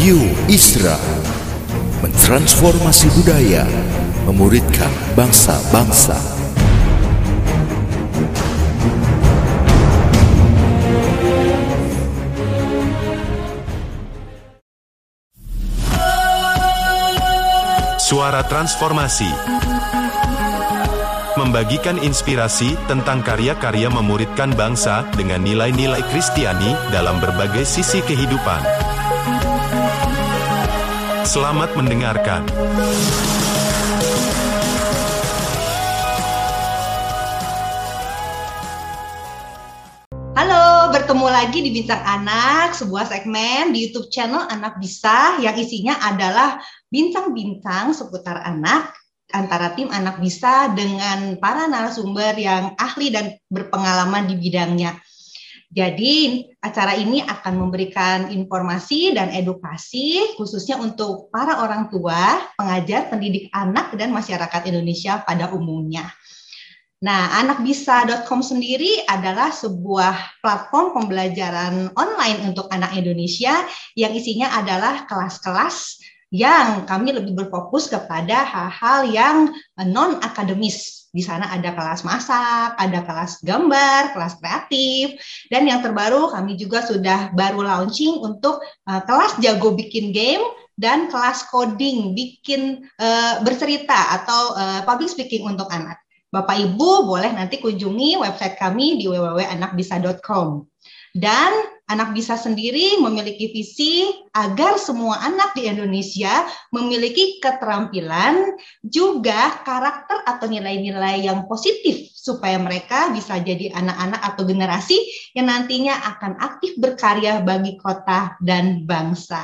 Radio Isra mentransformasi budaya, memuridkan bangsa-bangsa. Suara Transformasi Membagikan inspirasi tentang karya-karya memuridkan bangsa dengan nilai-nilai Kristiani dalam berbagai sisi kehidupan. Selamat mendengarkan. Halo, bertemu lagi di Bintang Anak, sebuah segmen di YouTube channel Anak Bisa yang isinya adalah bincang-bincang seputar anak antara tim Anak Bisa dengan para narasumber yang ahli dan berpengalaman di bidangnya. Jadi, acara ini akan memberikan informasi dan edukasi khususnya untuk para orang tua, pengajar, pendidik anak dan masyarakat Indonesia pada umumnya. Nah, anakbisa.com sendiri adalah sebuah platform pembelajaran online untuk anak Indonesia yang isinya adalah kelas-kelas yang kami lebih berfokus kepada hal-hal yang non akademis di sana ada kelas masak, ada kelas gambar, kelas kreatif, dan yang terbaru kami juga sudah baru launching untuk uh, kelas jago bikin game dan kelas coding bikin uh, bercerita atau uh, public speaking untuk anak. Bapak Ibu boleh nanti kunjungi website kami di www.anakbisa.com. Dan anak bisa sendiri memiliki visi agar semua anak di Indonesia memiliki keterampilan juga karakter atau nilai-nilai yang positif supaya mereka bisa jadi anak-anak atau generasi yang nantinya akan aktif berkarya bagi kota dan bangsa.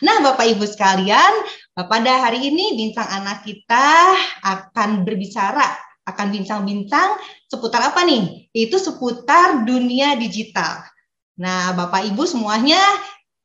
Nah, Bapak Ibu sekalian, pada hari ini bintang anak kita akan berbicara akan bincang-bincang seputar apa nih? Itu seputar dunia digital. Nah, Bapak Ibu semuanya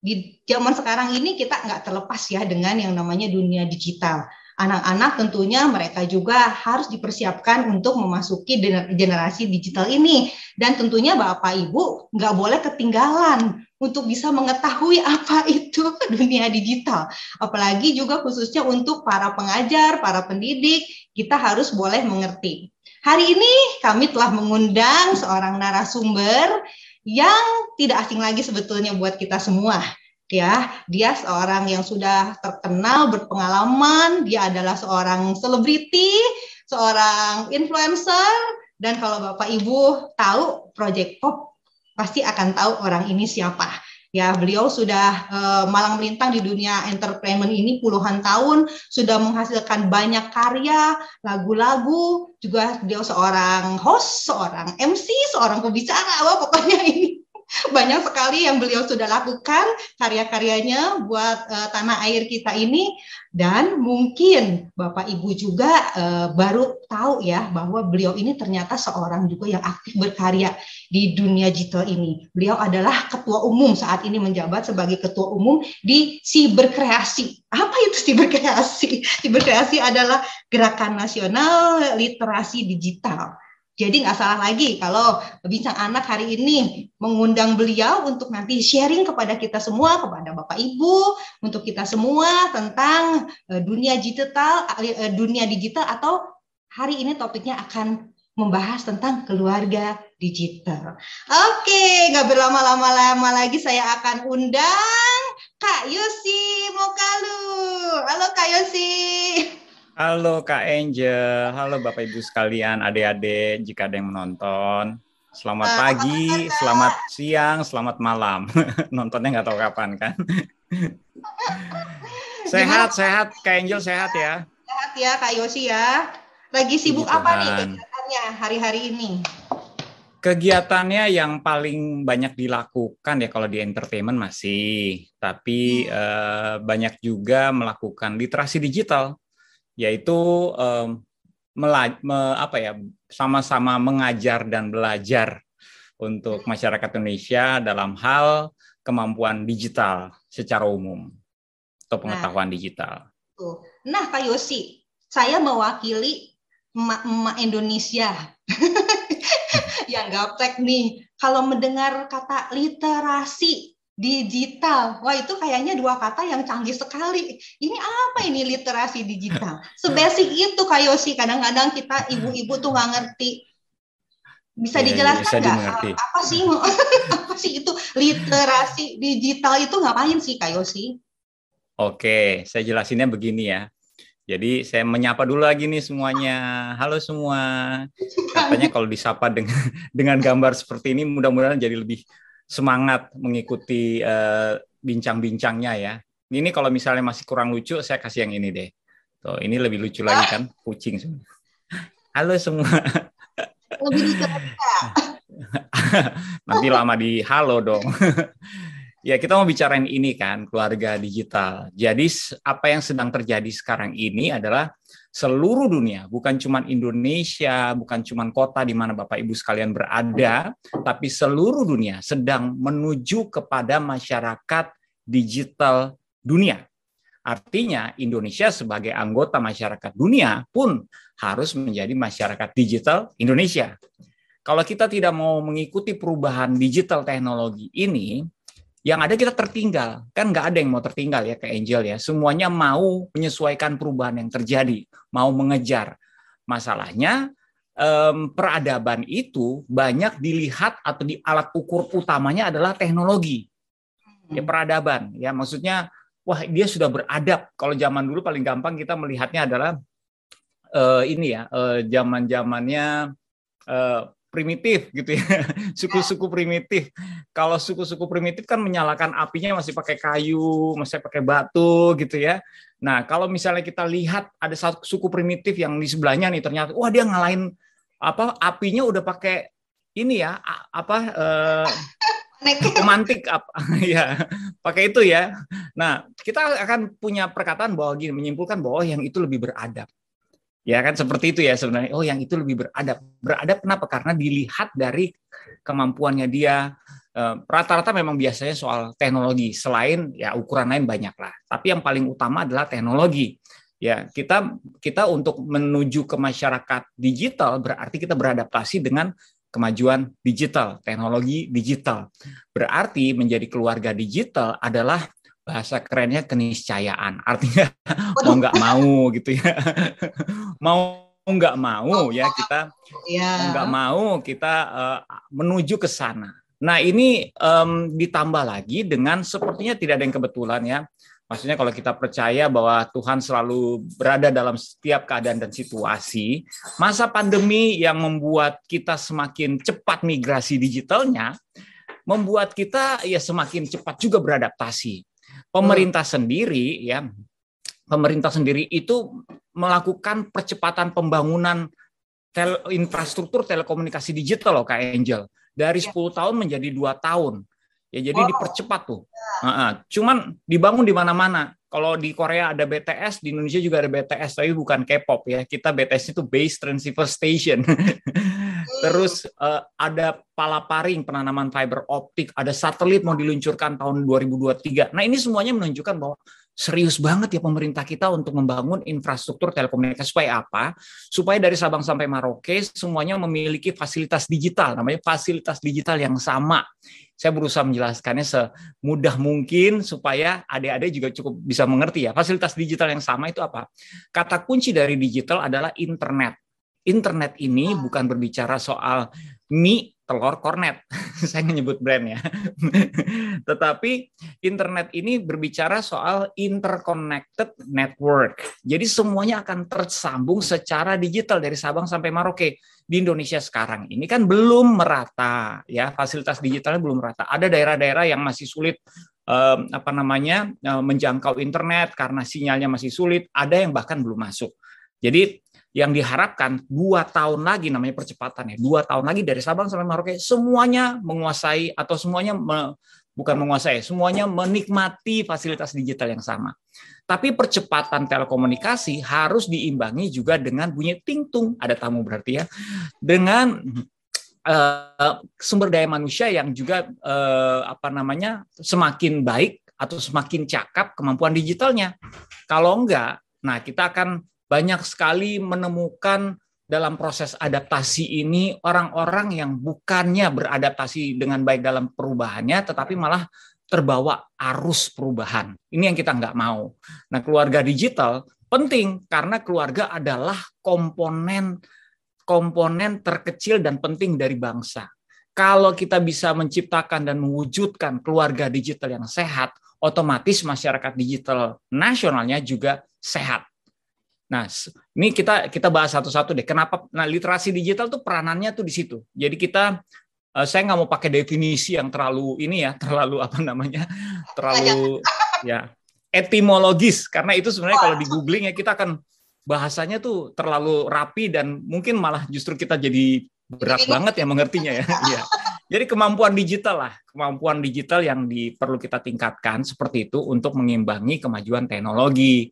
di zaman sekarang ini kita nggak terlepas ya dengan yang namanya dunia digital. Anak-anak tentunya mereka juga harus dipersiapkan untuk memasuki generasi digital ini. Dan tentunya Bapak Ibu nggak boleh ketinggalan untuk bisa mengetahui apa itu dunia digital. Apalagi juga khususnya untuk para pengajar, para pendidik, kita harus boleh mengerti. Hari ini kami telah mengundang seorang narasumber yang tidak asing lagi sebetulnya buat kita semua. Ya, dia seorang yang sudah terkenal, berpengalaman, dia adalah seorang selebriti, seorang influencer, dan kalau Bapak Ibu tahu Project Pop, pasti akan tahu orang ini siapa Ya, beliau sudah uh, malang melintang di dunia entertainment ini puluhan tahun, sudah menghasilkan banyak karya, lagu-lagu, juga beliau seorang host, seorang MC, seorang pembicara, wah pokoknya ini banyak sekali yang beliau sudah lakukan karya-karyanya buat uh, tanah air kita ini dan mungkin Bapak Ibu juga uh, baru tahu ya bahwa beliau ini ternyata seorang juga yang aktif berkarya di dunia digital ini. Beliau adalah ketua umum saat ini menjabat sebagai ketua umum di Siberkreasi. Apa itu Siberkreasi? Siberkreasi adalah gerakan nasional literasi digital jadi nggak salah lagi kalau bincang anak hari ini mengundang beliau untuk nanti sharing kepada kita semua, kepada Bapak Ibu, untuk kita semua tentang uh, dunia digital, uh, dunia digital atau hari ini topiknya akan membahas tentang keluarga digital. Oke, nggak berlama-lama lama lagi saya akan undang Kak Yosi Mokalu. Halo Kak Yosi. Halo Kak Angel, halo Bapak Ibu sekalian, adik-adik jika ada yang menonton. Selamat uh, pagi, selamat siang, selamat malam. Nontonnya nggak tahu kapan kan. sehat, Gimana? sehat, Kak Angel sehat ya. Sehat ya Kak Yosi ya. Lagi sibuk apa nih kegiatannya hari-hari ini? Kegiatannya yang paling banyak dilakukan ya kalau di entertainment masih, tapi hmm. uh, banyak juga melakukan literasi digital yaitu um, melaj me, apa ya sama-sama mengajar dan belajar untuk masyarakat Indonesia dalam hal kemampuan digital secara umum atau nah. pengetahuan nah, digital. Nah, Pak Yosi, saya mewakili emak-emak Indonesia yang gaptek nih. Kalau mendengar kata literasi digital. Wah, itu kayaknya dua kata yang canggih sekali. Ini apa ini literasi digital? Sebasic itu Kak Yosi. Kadang-kadang kita ibu-ibu tuh nggak ngerti. Bisa iya, dijelaskan bisa nggak? dimengerti. apa sih apa sih itu literasi digital itu ngapain sih Kak Yosi? Oke, saya jelasinnya begini ya. Jadi saya menyapa dulu lagi nih semuanya. Halo semua. Katanya kalau disapa dengan dengan gambar seperti ini mudah-mudahan jadi lebih semangat mengikuti eh, bincang-bincangnya ya. Ini kalau misalnya masih kurang lucu, saya kasih yang ini deh. Tuh, ini lebih lucu lagi kan, kucing semua. Halo semua. Lebih literasi. Nanti lama di halo dong. ya, kita mau bicarain ini kan, keluarga digital. Jadi apa yang sedang terjadi sekarang ini adalah seluruh dunia, bukan cuma Indonesia, bukan cuma kota di mana Bapak Ibu sekalian berada, tapi seluruh dunia sedang menuju kepada masyarakat digital dunia. Artinya Indonesia sebagai anggota masyarakat dunia pun harus menjadi masyarakat digital Indonesia. Kalau kita tidak mau mengikuti perubahan digital teknologi ini, yang ada kita tertinggal. Kan nggak ada yang mau tertinggal ya ke Angel ya. Semuanya mau menyesuaikan perubahan yang terjadi, mau mengejar. Masalahnya peradaban itu banyak dilihat atau di alat ukur utamanya adalah teknologi. Ya peradaban ya maksudnya wah dia sudah beradab. Kalau zaman dulu paling gampang kita melihatnya adalah eh, ini ya eh, zaman-zamannya eh, primitif gitu ya. Suku-suku primitif. Kalau suku-suku primitif kan menyalakan apinya masih pakai kayu masih pakai batu gitu ya. Nah kalau misalnya kita lihat ada satu suku primitif yang di sebelahnya nih ternyata wah dia ngalahin apa apinya udah pakai ini ya apa eh, pemantik apa ya pakai itu ya. Nah kita akan punya perkataan bahwa gini menyimpulkan bahwa yang itu lebih beradab ya kan seperti itu ya sebenarnya. Oh yang itu lebih beradab. Beradab kenapa? Karena dilihat dari kemampuannya dia. Eh, rata-rata memang biasanya soal teknologi. Selain ya ukuran lain banyak lah. Tapi yang paling utama adalah teknologi. Ya kita kita untuk menuju ke masyarakat digital berarti kita beradaptasi dengan kemajuan digital. Teknologi digital. Berarti menjadi keluarga digital adalah bahasa kerennya keniscayaan artinya mau nggak mau gitu ya mau nggak mau ya kita Ya. nggak mau kita eh, menuju ke sana. Nah ini em, ditambah lagi dengan sepertinya tidak ada yang kebetulan ya. Maksudnya kalau kita percaya bahwa Tuhan selalu berada dalam setiap keadaan dan situasi, masa pandemi yang membuat kita semakin cepat migrasi digitalnya, membuat kita ya semakin cepat juga beradaptasi. Pemerintah sendiri ya, pemerintah sendiri itu melakukan percepatan pembangunan tel- infrastruktur telekomunikasi digital loh Kak Angel. Dari 10 tahun menjadi dua tahun. Ya jadi Wow. dipercepat tuh. Heeh. Cuman dibangun di mana-mana. Kalau di Korea ada BTS, di Indonesia juga ada BTS, tapi bukan K-pop ya. Kita BTS itu Base Transceiver Station. Terus eh, ada palaparing penanaman fiber optik, ada satelit mau diluncurkan tahun 2023. Nah ini semuanya menunjukkan bahwa serius banget ya pemerintah kita untuk membangun infrastruktur telekomunikasi supaya apa? Supaya dari Sabang sampai Merauke semuanya memiliki fasilitas digital, namanya fasilitas digital yang sama. Saya berusaha menjelaskannya semudah mungkin supaya adik-adik juga cukup bisa mengerti ya. Fasilitas digital yang sama itu apa? Kata kunci dari digital adalah internet. Internet ini bukan berbicara soal mie, telur, kornet. Saya menyebut brand ya. Tetapi internet ini berbicara soal interconnected network. Jadi semuanya akan tersambung secara digital dari Sabang sampai Merauke. Di Indonesia sekarang ini kan belum merata ya, fasilitas digitalnya belum merata. Ada daerah-daerah yang masih sulit eh, apa namanya menjangkau internet karena sinyalnya masih sulit, ada yang bahkan belum masuk. Jadi yang diharapkan dua tahun lagi namanya percepatan ya dua tahun lagi dari Sabang sampai Merauke semuanya menguasai atau semuanya me- bukan menguasai semuanya menikmati fasilitas digital yang sama. Tapi percepatan telekomunikasi harus diimbangi juga dengan bunyi tingtung ada tamu berarti ya dengan eh, sumber daya manusia yang juga eh, apa namanya semakin baik atau semakin cakap kemampuan digitalnya. Kalau enggak nah kita akan banyak sekali menemukan dalam proses adaptasi ini orang-orang yang bukannya beradaptasi dengan baik dalam perubahannya, tetapi malah terbawa arus perubahan. Ini yang kita nggak mau. Nah, keluarga digital penting karena keluarga adalah komponen komponen terkecil dan penting dari bangsa. Kalau kita bisa menciptakan dan mewujudkan keluarga digital yang sehat, otomatis masyarakat digital nasionalnya juga sehat. Nah, ini kita kita bahas satu-satu deh. Kenapa? Nah, literasi digital tuh peranannya tuh di situ. Jadi kita uh, saya nggak mau pakai definisi yang terlalu ini ya, terlalu apa namanya, terlalu ya etimologis karena itu sebenarnya kalau di googling ya kita akan bahasanya tuh terlalu rapi dan mungkin malah justru kita jadi berat banget ya mengertinya ya. Iya. Jadi kemampuan digital lah, kemampuan digital yang di, perlu kita tingkatkan seperti itu untuk mengimbangi kemajuan teknologi.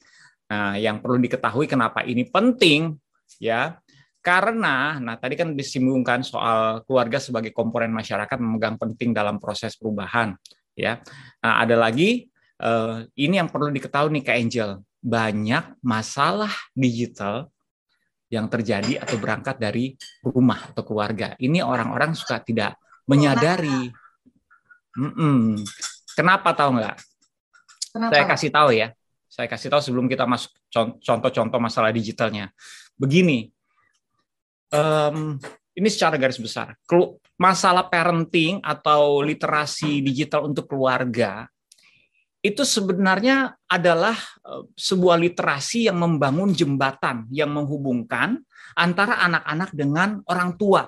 Nah, yang perlu diketahui kenapa ini penting ya karena, nah tadi kan disimbungkan soal keluarga sebagai komponen masyarakat memegang penting dalam proses perubahan, ya. Nah ada lagi uh, ini yang perlu diketahui nih Kak Angel, banyak masalah digital yang terjadi atau berangkat dari rumah atau keluarga. Ini orang-orang suka tidak menyadari. Mm -mm. Kenapa tahu nggak? Kenapa? Saya kasih tahu ya. Saya kasih tahu sebelum kita masuk contoh-contoh masalah digitalnya. Begini, um, ini secara garis besar. Masalah parenting atau literasi digital untuk keluarga itu sebenarnya adalah sebuah literasi yang membangun jembatan yang menghubungkan antara anak-anak dengan orang tua.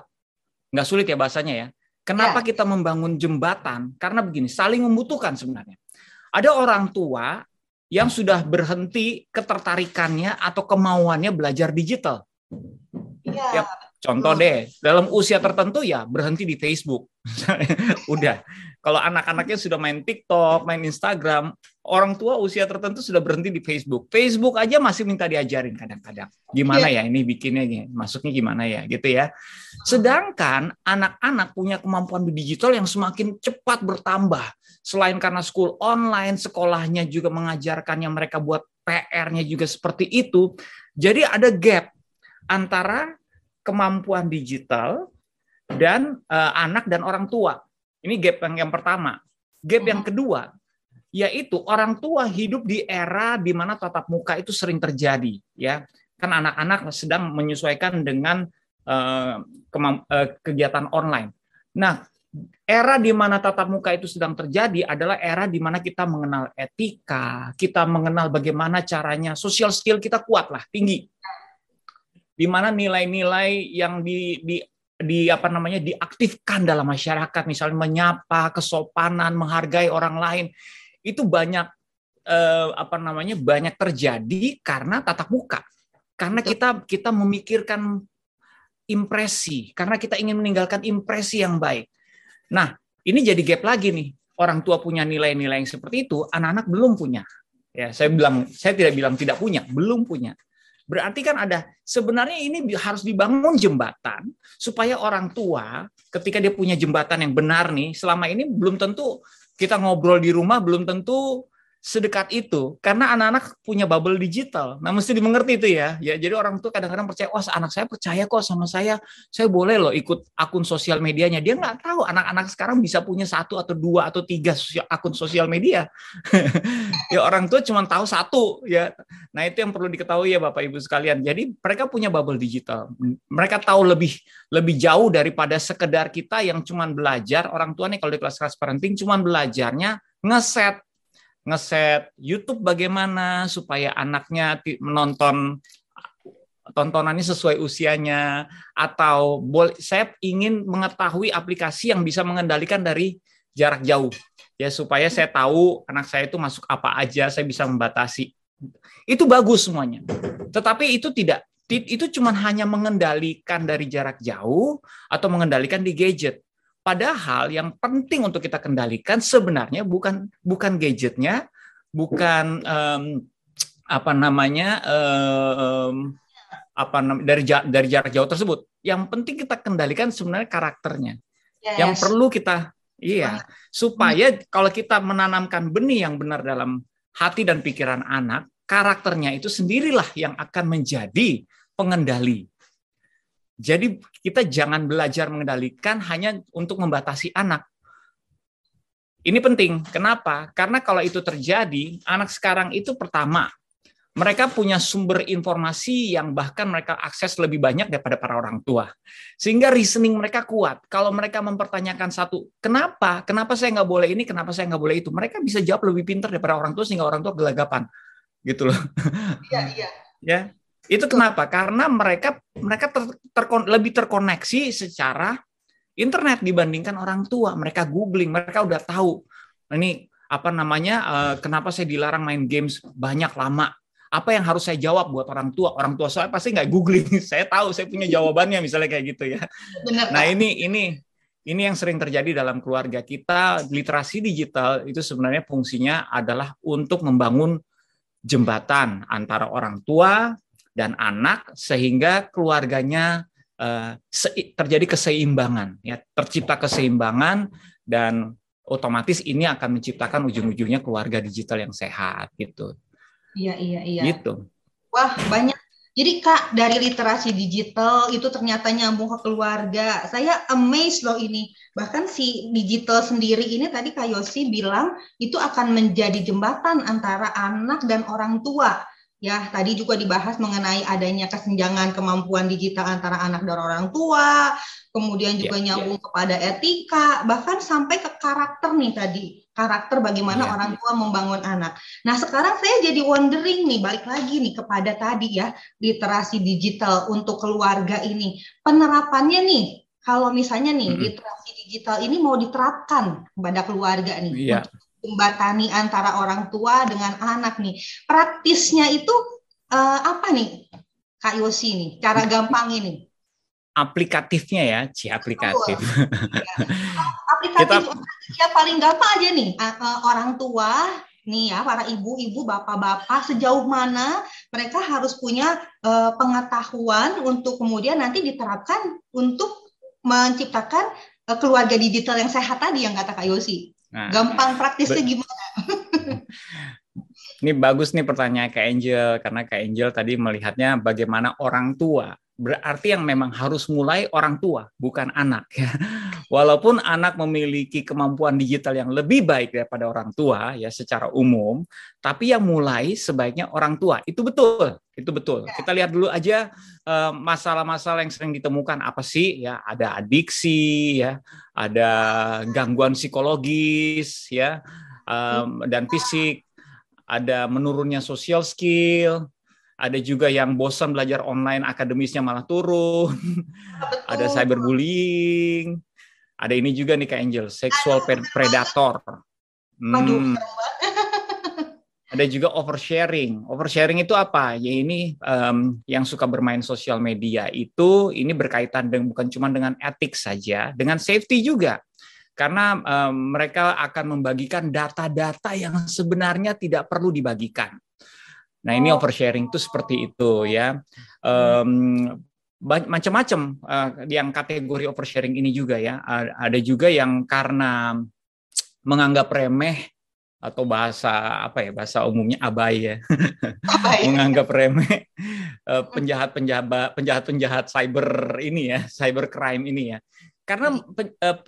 Nggak sulit ya bahasanya ya. Kenapa ya. kita membangun jembatan? Karena begini, saling membutuhkan sebenarnya. Ada orang tua yang sudah berhenti ketertarikannya atau kemauannya belajar digital. Iya. Ya, contoh deh, dalam usia tertentu ya berhenti di Facebook. Udah. Kalau anak-anaknya sudah main TikTok, main Instagram, orang tua usia tertentu sudah berhenti di Facebook. Facebook aja masih minta diajarin kadang-kadang. Gimana yeah. ya ini bikinnya nih, masuknya gimana ya gitu ya. Sedangkan anak-anak punya kemampuan di digital yang semakin cepat bertambah. Selain karena school online, sekolahnya juga mengajarkannya mereka buat PR-nya juga seperti itu. Jadi ada gap antara kemampuan digital dan uh, anak dan orang tua. Ini gap yang yang pertama. Gap yang hmm. kedua yaitu orang tua hidup di era di mana tatap muka itu sering terjadi, ya. Kan anak-anak sedang menyesuaikan dengan uh, uh, kegiatan online. Nah, era di mana tatap muka itu sedang terjadi adalah era di mana kita mengenal etika, kita mengenal bagaimana caranya social skill kita kuat lah, tinggi. Di mana nilai-nilai yang di, di di apa namanya diaktifkan dalam masyarakat misalnya menyapa kesopanan menghargai orang lain itu banyak eh, apa namanya banyak terjadi karena tatap muka. Karena kita kita memikirkan impresi karena kita ingin meninggalkan impresi yang baik nah ini jadi gap lagi nih. Orang tua punya nilai-nilai yang seperti itu anak-anak belum punya. Ya saya bilang saya tidak bilang tidak punya belum punya. Berarti kan ada sebenarnya ini harus dibangun jembatan supaya orang tua ketika dia punya jembatan yang benar nih, selama ini belum tentu kita ngobrol di rumah belum tentu sedekat itu karena anak-anak punya bubble digital. Nah, mesti dimengerti itu ya. Ya, jadi orang tua kadang-kadang percaya, "Wah, anak saya percaya kok sama saya. Saya boleh loh ikut akun sosial medianya." Dia nggak tahu anak-anak sekarang bisa punya satu atau dua atau tiga akun sosial media. ya orang tua cuma tahu satu ya. Nah, itu yang perlu diketahui ya Bapak Ibu sekalian. Jadi, mereka punya bubble digital. Mereka tahu lebih lebih jauh daripada sekedar kita yang cuma belajar. Orang tua nih kalau di kelas-kelas parenting cuma belajarnya ngeset ngeset YouTube bagaimana supaya anaknya menonton tontonannya sesuai usianya atau saya ingin mengetahui aplikasi yang bisa mengendalikan dari jarak jauh. Ya supaya saya tahu anak saya itu masuk apa aja saya bisa membatasi. Itu bagus semuanya. Tetapi itu tidak itu cuma hanya mengendalikan dari jarak jauh atau mengendalikan di gadget Padahal yang penting untuk kita kendalikan sebenarnya bukan bukan gadgetnya, bukan um, apa namanya um, apa dari dari jarak jauh tersebut. Yang penting kita kendalikan sebenarnya karakternya. Yes. Yang perlu kita iya supaya hmm. kalau kita menanamkan benih yang benar dalam hati dan pikiran anak, karakternya itu sendirilah yang akan menjadi pengendali jadi kita jangan belajar mengendalikan hanya untuk membatasi anak. Ini penting. Kenapa? Karena kalau itu terjadi, anak sekarang itu pertama mereka punya sumber informasi yang bahkan mereka akses lebih banyak daripada para orang tua. Sehingga reasoning mereka kuat. Kalau mereka mempertanyakan satu, kenapa? Kenapa saya nggak boleh ini? Kenapa saya nggak boleh itu? Mereka bisa jawab lebih pintar daripada orang tua sehingga orang tua gelagapan. Gitu loh. Iya, iya. ya. Itu kenapa? Karena mereka mereka ter, ter, lebih terkoneksi secara internet dibandingkan orang tua. Mereka googling, mereka udah tahu. Ini apa namanya? Uh, kenapa saya dilarang main games banyak lama? apa yang harus saya jawab buat orang tua? Orang tua saya pasti nggak googling. saya tahu, saya punya jawabannya misalnya kayak gitu ya. Benar, nah ini ini ini yang sering terjadi dalam keluarga kita. Literasi digital itu sebenarnya fungsinya adalah untuk membangun jembatan antara orang tua dan anak sehingga keluarganya uh, terjadi keseimbangan, ya tercipta keseimbangan dan otomatis ini akan menciptakan ujung-ujungnya keluarga digital yang sehat gitu. Iya, iya, iya. Gitu. Wah, banyak. Jadi Kak, dari literasi digital itu ternyata nyambung ke keluarga. Saya amazed loh ini. Bahkan si digital sendiri ini tadi Kak Yosi bilang itu akan menjadi jembatan antara anak dan orang tua. Ya, tadi juga dibahas mengenai adanya kesenjangan kemampuan digital antara anak dan orang tua, kemudian juga yeah, nyambung yeah. kepada etika, bahkan sampai ke karakter nih tadi karakter bagaimana yeah. orang tua membangun anak. Nah, sekarang saya jadi wondering nih, balik lagi nih kepada tadi ya, literasi digital untuk keluarga ini. Penerapannya nih, kalau misalnya nih, mm -hmm. literasi digital ini mau diterapkan kepada keluarga nih, yeah. Jembatani antara orang tua dengan anak nih. Praktisnya itu uh, apa nih, Kak Yosi nih, cara gampang ini? aplikatifnya ya, ci aplikatif. Ya. Aplikatif Kita, ya paling gampang aja nih orang tua nih ya para ibu-ibu bapak-bapak sejauh mana mereka harus punya uh, pengetahuan untuk kemudian nanti diterapkan untuk menciptakan uh, keluarga digital yang sehat tadi yang kata Kak Yosi. Nah, Gampang praktisnya gimana? Ini bagus nih pertanyaan Kak Angel karena Kak Angel tadi melihatnya bagaimana orang tua berarti yang memang harus mulai orang tua, bukan anak. Ya. Walaupun anak memiliki kemampuan digital yang lebih baik daripada orang tua, ya secara umum, tapi yang mulai sebaiknya orang tua. Itu betul, itu betul. Ya. Kita lihat dulu aja eh, masalah-masalah yang sering ditemukan apa sih? Ya, ada adiksi, ya, ada gangguan psikologis, ya, dan fisik, ada menurunnya social skill, ada juga yang bosan belajar online akademisnya malah turun, Betul. ada cyberbullying, ada ini juga nih Kak Angel, seksual predator. Hmm. ada juga oversharing. Oversharing itu apa? Ya ini um, yang suka bermain sosial media itu ini berkaitan dengan bukan cuma dengan etik saja, dengan safety juga. Karena um, mereka akan membagikan data-data yang sebenarnya tidak perlu dibagikan. Nah ini oversharing itu seperti itu ya. Um, macam-macam uh, yang kategori oversharing ini juga ya. Ada juga yang karena menganggap remeh atau bahasa apa ya bahasa umumnya abai ya abai. menganggap remeh uh, penjahat penjahat penjahat penjahat cyber ini ya cyber crime ini ya karena hmm. uh,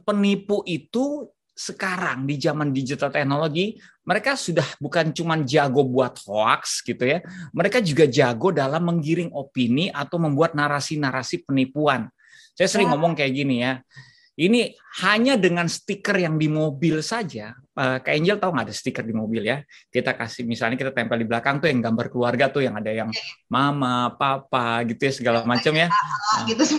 penipu itu sekarang di zaman digital teknologi mereka sudah bukan cuma jago buat hoax gitu ya mereka juga jago dalam menggiring opini atau membuat narasi-narasi penipuan saya sering ngomong kayak gini ya ini hanya dengan stiker yang di mobil saja. Uh, Kak Angel tahu nggak ada stiker di mobil ya? Kita kasih misalnya kita tempel di belakang tuh yang gambar keluarga tuh yang ada yang mama, papa gitu ya segala macam ya. Gitu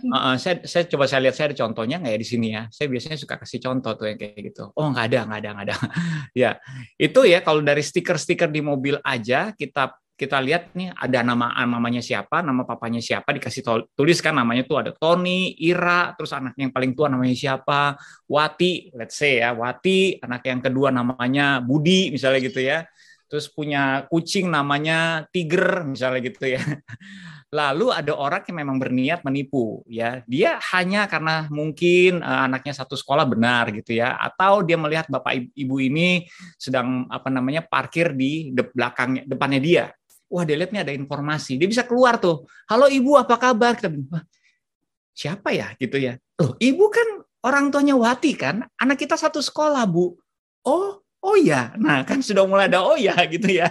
uh, saya saya coba saya lihat saya ada contohnya nggak ya di sini ya. Saya biasanya suka kasih contoh tuh yang kayak gitu. Oh nggak ada nggak ada nggak ada. ya itu ya kalau dari stiker-stiker di mobil aja kita kita lihat nih ada nama namanya siapa, nama papanya siapa dikasih tulis kan namanya tuh ada Tony, Ira, terus anak yang paling tua namanya siapa, Wati, let's say ya, Wati, anak yang kedua namanya Budi misalnya gitu ya. Terus punya kucing namanya Tiger misalnya gitu ya. Lalu ada orang yang memang berniat menipu, ya dia hanya karena mungkin uh, anaknya satu sekolah benar gitu ya, atau dia melihat bapak ibu ini sedang apa namanya parkir di de belakangnya depannya dia. Wah dia lihat nih ada informasi, dia bisa keluar tuh. Halo ibu apa kabar? Kita siapa ya gitu ya? Loh ibu kan orang tuanya Wati kan, anak kita satu sekolah bu. Oh, oh ya, nah kan sudah mulai ada oh ya gitu ya.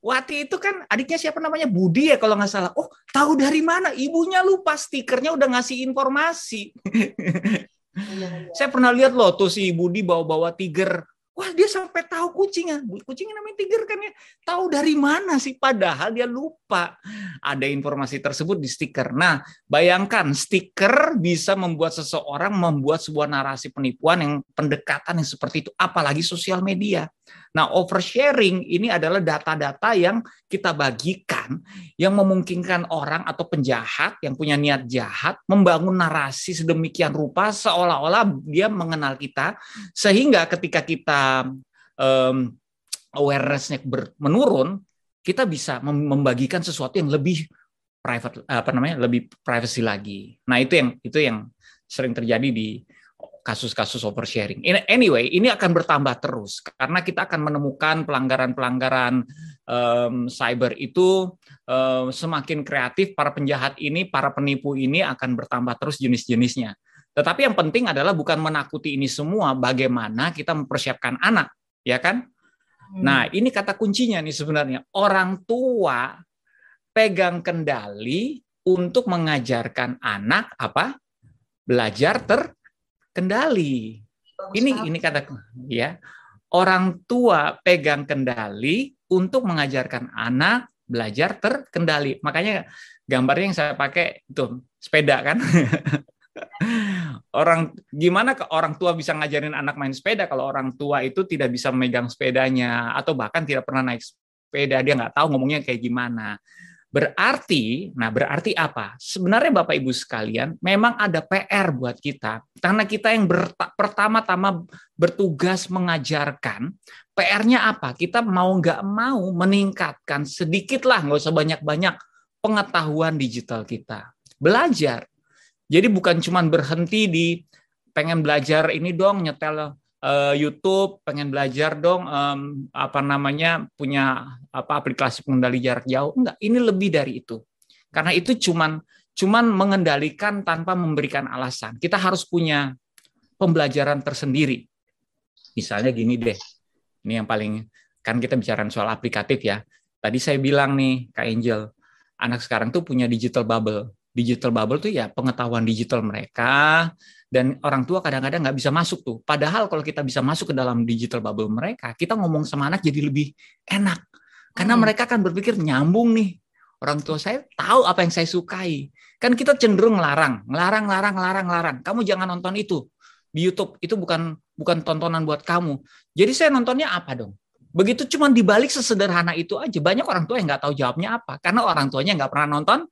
Wati itu kan adiknya siapa namanya Budi ya kalau nggak salah. Oh tahu dari mana? Ibunya lupa stikernya udah ngasih informasi. Iya, iya. Saya pernah lihat loh tuh si Budi bawa-bawa tiger Wah dia sampai tahu kucingnya, kucingnya namanya tiger kan ya. Tahu dari mana sih? Padahal dia lupa ada informasi tersebut di stiker. Nah bayangkan stiker bisa membuat seseorang membuat sebuah narasi penipuan yang pendekatan yang seperti itu, apalagi sosial media. Nah, oversharing ini adalah data-data yang kita bagikan yang memungkinkan orang atau penjahat yang punya niat jahat membangun narasi sedemikian rupa seolah-olah dia mengenal kita sehingga ketika kita um, awareness-nya menurun, kita bisa membagikan sesuatu yang lebih private apa namanya lebih privacy lagi. Nah, itu yang itu yang sering terjadi di kasus-kasus oversharing. Anyway, ini akan bertambah terus karena kita akan menemukan pelanggaran-pelanggaran um, cyber itu um, semakin kreatif. Para penjahat ini, para penipu ini akan bertambah terus jenis-jenisnya. Tetapi yang penting adalah bukan menakuti ini semua, bagaimana kita mempersiapkan anak, ya kan? Hmm. Nah, ini kata kuncinya nih sebenarnya. Orang tua pegang kendali untuk mengajarkan anak apa? Belajar ter kendali. Ini ini kata ya. Orang tua pegang kendali untuk mengajarkan anak belajar terkendali. Makanya gambarnya yang saya pakai itu sepeda kan. orang gimana ke orang tua bisa ngajarin anak main sepeda kalau orang tua itu tidak bisa memegang sepedanya atau bahkan tidak pernah naik sepeda dia nggak tahu ngomongnya kayak gimana Berarti, nah berarti apa? Sebenarnya Bapak Ibu sekalian, memang ada PR buat kita. Karena kita yang pertama-tama bertugas mengajarkan, PR-nya apa? Kita mau nggak mau meningkatkan sedikitlah, nggak usah banyak-banyak pengetahuan digital kita. Belajar. Jadi bukan cuma berhenti di pengen belajar ini dong, nyetel uh, YouTube, pengen belajar dong um, apa namanya punya apa aplikasi pengendali jarak jauh. Enggak, ini lebih dari itu. Karena itu cuman cuman mengendalikan tanpa memberikan alasan. Kita harus punya pembelajaran tersendiri. Misalnya gini deh. Ini yang paling kan kita bicara soal aplikatif ya. Tadi saya bilang nih Kak Angel, anak sekarang tuh punya digital bubble. Digital bubble tuh ya pengetahuan digital mereka, dan orang tua kadang-kadang nggak bisa masuk tuh. Padahal kalau kita bisa masuk ke dalam digital bubble mereka, kita ngomong sama anak jadi lebih enak. Karena hmm. mereka akan berpikir nyambung nih. Orang tua saya tahu apa yang saya sukai. Kan kita cenderung ngelarang, ngelarang, ngelarang, ngelarang, ngelarang. Kamu jangan nonton itu di YouTube. Itu bukan bukan tontonan buat kamu. Jadi saya nontonnya apa dong? Begitu cuma dibalik sesederhana itu aja. Banyak orang tua yang nggak tahu jawabnya apa. Karena orang tuanya nggak pernah nonton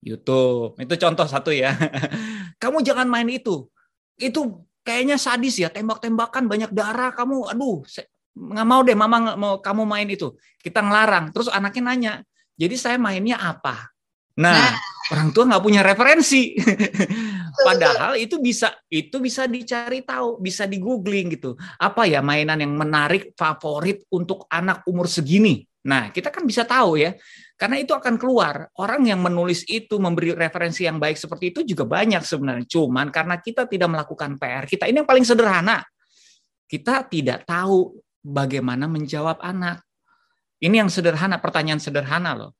YouTube. Itu contoh satu ya. Kamu jangan main itu. Itu kayaknya sadis ya, tembak-tembakan banyak darah. Kamu, aduh, nggak mau deh, mama mau kamu main itu. Kita ngelarang. Terus anaknya nanya, jadi saya mainnya apa? Nah, nah. orang tua nggak punya referensi. Padahal itu bisa itu bisa dicari tahu, bisa di googling gitu. Apa ya mainan yang menarik favorit untuk anak umur segini? Nah, kita kan bisa tahu ya. Karena itu akan keluar. Orang yang menulis itu, memberi referensi yang baik seperti itu juga banyak sebenarnya. Cuman karena kita tidak melakukan PR kita, ini yang paling sederhana. Kita tidak tahu bagaimana menjawab anak. Ini yang sederhana, pertanyaan sederhana loh.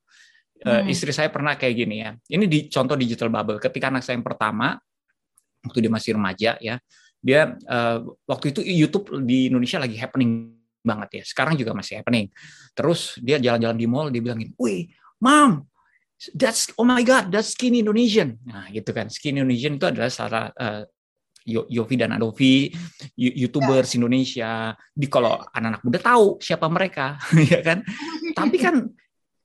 Eh, hmm. istri saya pernah kayak gini ya. Ini di contoh digital bubble. Ketika anak saya yang pertama, waktu dia masih remaja ya, dia uh, waktu itu YouTube di Indonesia lagi happening banget ya. Sekarang juga masih happening. Terus dia jalan-jalan di mall, dia bilangin, wih, mom, that's oh my god, that's skin Indonesian. Nah, gitu kan. Skin Indonesian itu adalah salah uh, Yofi dan Adovi, YouTubers ya. Indonesia. Di kalau anak-anak muda tahu siapa mereka, ya kan. Tapi kan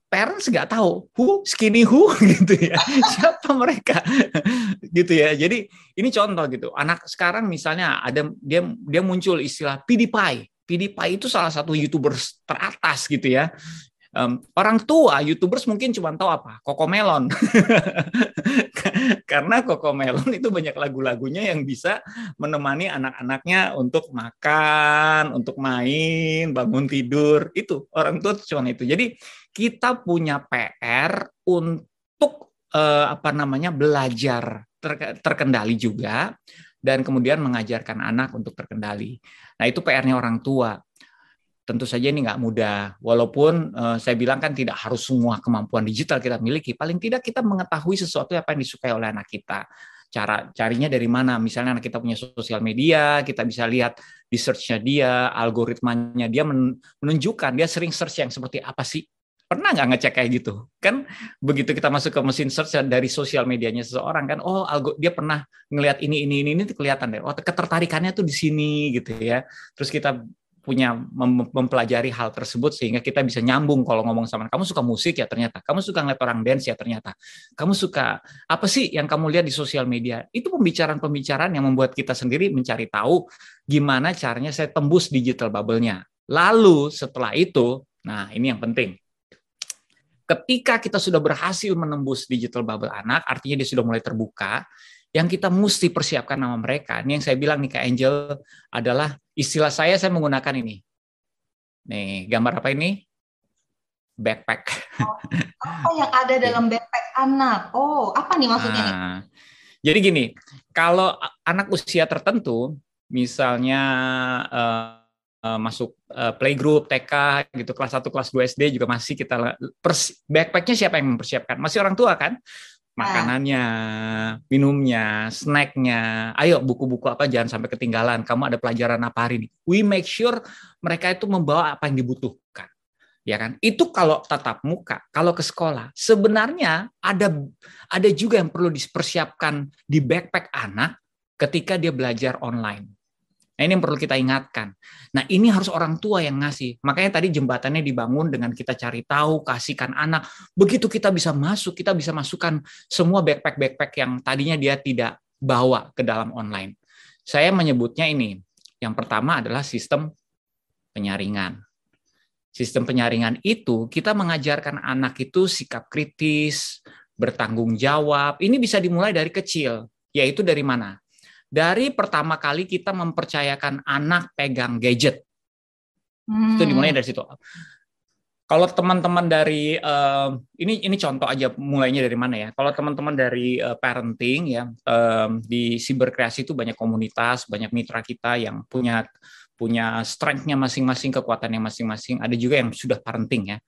parents nggak tahu who skinny who gitu ya siapa mereka gitu ya jadi ini contoh gitu anak sekarang misalnya ada dia dia muncul istilah PewDiePie PewDiePie itu salah satu youtubers teratas gitu ya. Um, orang tua youtubers mungkin cuma tahu apa Kokomelon karena Kokomelon itu banyak lagu-lagunya yang bisa menemani anak-anaknya untuk makan, untuk main, bangun tidur itu orang tua cuma itu. Jadi kita punya PR untuk uh, apa namanya belajar terkendali juga dan kemudian mengajarkan anak untuk terkendali. Nah itu PR-nya orang tua. Tentu saja ini nggak mudah, walaupun uh, saya bilang kan tidak harus semua kemampuan digital kita miliki. Paling tidak kita mengetahui sesuatu apa yang disukai oleh anak kita cara carinya dari mana. Misalnya anak kita punya sosial media, kita bisa lihat di search-nya dia, algoritmanya dia menunjukkan dia sering search yang seperti apa sih pernah nggak ngecek kayak gitu? Kan begitu kita masuk ke mesin search dari sosial medianya seseorang kan oh algo dia pernah ngelihat ini ini ini ini kelihatan deh. Oh ketertarikannya tuh di sini gitu ya. Terus kita punya mem mempelajari hal tersebut sehingga kita bisa nyambung kalau ngomong sama kamu suka musik? Ya ternyata. Kamu suka ngeliat orang dance? Ya ternyata. Kamu suka apa sih yang kamu lihat di sosial media? Itu pembicaraan-pembicaraan yang membuat kita sendiri mencari tahu gimana caranya saya tembus digital bubble-nya. Lalu setelah itu nah ini yang penting ketika kita sudah berhasil menembus digital bubble anak, artinya dia sudah mulai terbuka, yang kita mesti persiapkan nama mereka. Ini yang saya bilang nih Kak Angel adalah istilah saya saya menggunakan ini. Nih, gambar apa ini? Backpack. Oh, apa yang ada dalam backpack anak? Oh, apa nih maksudnya nah, nih? Jadi gini, kalau anak usia tertentu, misalnya uh, uh, masuk uh, playgroup TK gitu kelas 1 kelas 2 SD juga masih kita backpacknya siapa yang mempersiapkan masih orang tua kan makanannya, minumnya, snacknya. Ayo buku-buku apa jangan sampai ketinggalan. Kamu ada pelajaran apa hari ini? We make sure mereka itu membawa apa yang dibutuhkan. Ya kan? Itu kalau tatap muka, kalau ke sekolah. Sebenarnya ada ada juga yang perlu dipersiapkan di backpack anak ketika dia belajar online. Nah, ini yang perlu kita ingatkan. Nah, ini harus orang tua yang ngasih. Makanya tadi jembatannya dibangun dengan kita cari tahu, kasihkan anak. Begitu kita bisa masuk, kita bisa masukkan semua backpack-backpack yang tadinya dia tidak bawa ke dalam online. Saya menyebutnya ini. Yang pertama adalah sistem penyaringan. Sistem penyaringan itu kita mengajarkan anak itu sikap kritis, bertanggung jawab. Ini bisa dimulai dari kecil, yaitu dari mana? Dari pertama kali kita mempercayakan anak pegang gadget. Hmm. Itu dimulai dari situ. Kalau teman-teman dari uh, ini ini contoh aja mulainya dari mana ya? Kalau teman-teman dari uh, parenting ya um, di siberkreasi itu banyak komunitas, banyak mitra kita yang punya punya strength-nya masing-masing, kekuatannya masing-masing. Ada juga yang sudah parenting ya.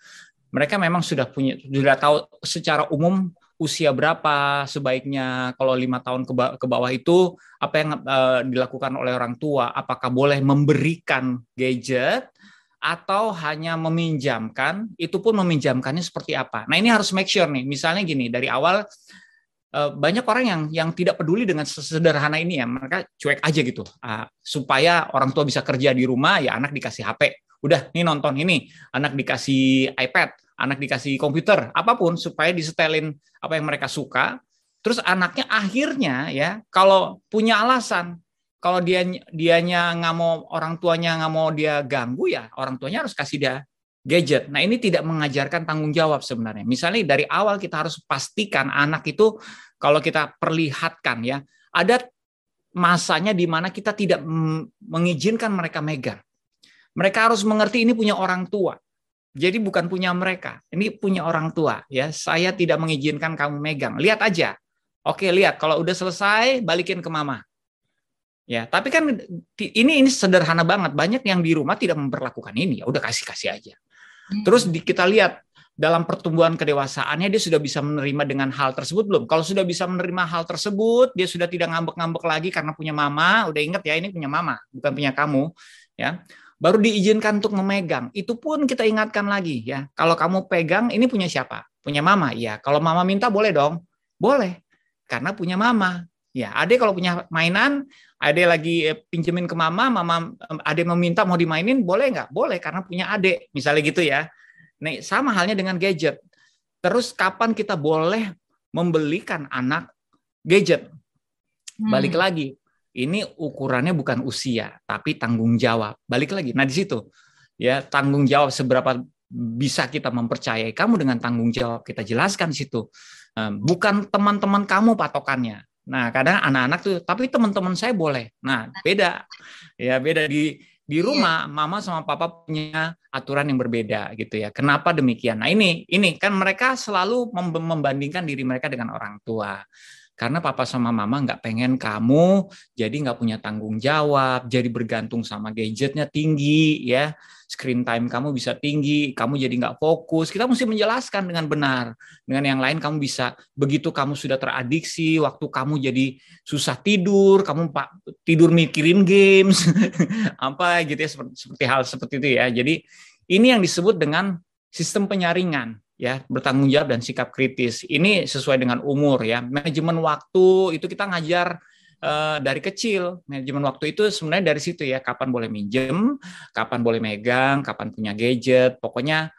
Mereka memang sudah punya sudah tahu secara umum usia berapa sebaiknya kalau lima tahun ke, bawah itu apa yang uh, dilakukan oleh orang tua? Apakah boleh memberikan gadget atau hanya meminjamkan? Itu pun meminjamkannya seperti apa? Nah ini harus make sure nih. Misalnya gini dari awal uh, banyak orang yang yang tidak peduli dengan sederhana ini ya. Mereka cuek aja gitu. Uh, supaya orang tua bisa kerja di rumah ya anak dikasih HP udah nih nonton ini. Anak dikasih iPad anak dikasih komputer, apa pun supaya disetelin apa yang mereka suka. Terus anaknya akhirnya ya kalau punya alasan kalau dia dianya nggak mau orang tuanya nggak mau dia ganggu ya orang tuanya harus kasih dia gadget. Nah ini tidak mengajarkan tanggung jawab sebenarnya. Misalnya dari awal kita harus pastikan anak itu kalau kita perlihatkan ya ada masanya di mana kita tidak mengizinkan mereka megang. Mereka harus mengerti ini punya orang tua. Jadi bukan punya mereka, ini punya orang tua ya. Saya tidak mengizinkan kamu megang. Lihat aja. Oke, lihat kalau udah selesai balikin ke mama. Ya, tapi kan ini ini sederhana banget. Banyak yang di rumah tidak memperlakukan ini. Ya udah kasih-kasih aja. Hmm. Terus di, kita lihat dalam pertumbuhan kedewasaannya dia sudah bisa menerima dengan hal tersebut belum? Kalau sudah bisa menerima hal tersebut, dia sudah tidak ngambek-ngambek lagi karena punya mama. Udah ingat ya ini punya mama, bukan punya kamu. Ya, baru diizinkan untuk memegang. Itu pun kita ingatkan lagi ya. Kalau kamu pegang ini punya siapa? Punya mama. Ya, kalau mama minta boleh dong. Boleh. Karena punya mama. Ya, ade kalau punya mainan, ade lagi eh, pinjemin ke mama, mama ade meminta mau dimainin, boleh nggak? Boleh karena punya ade. Misalnya gitu ya. Nih, sama halnya dengan gadget. Terus kapan kita boleh membelikan anak gadget? Balik hmm. lagi, ini ukurannya bukan usia, tapi tanggung jawab. Balik lagi. Nah, di situ ya tanggung jawab seberapa bisa kita mempercayai kamu dengan tanggung jawab kita jelaskan di situ. Bukan teman-teman kamu patokannya. Nah, kadang anak-anak tuh, tapi teman-teman saya boleh. Nah, beda. Ya, beda di di iya. rumah mama sama papa punya aturan yang berbeda gitu ya. Kenapa demikian? Nah, ini ini kan mereka selalu membandingkan diri mereka dengan orang tua. Karena papa sama mama nggak pengen kamu jadi nggak punya tanggung jawab, jadi bergantung sama gadgetnya tinggi, ya screen time kamu bisa tinggi, kamu jadi nggak fokus. Kita mesti menjelaskan dengan benar. Dengan yang lain kamu bisa begitu kamu sudah teradiksi, waktu kamu jadi susah tidur, kamu pak tidur mikirin games, apa gitu ya seperti, seperti hal seperti itu ya. Jadi ini yang disebut dengan sistem penyaringan ya bertanggung jawab dan sikap kritis. Ini sesuai dengan umur ya. Manajemen waktu itu kita ngajar uh, dari kecil. Manajemen waktu itu sebenarnya dari situ ya, kapan boleh minjem, kapan boleh megang, kapan punya gadget. Pokoknya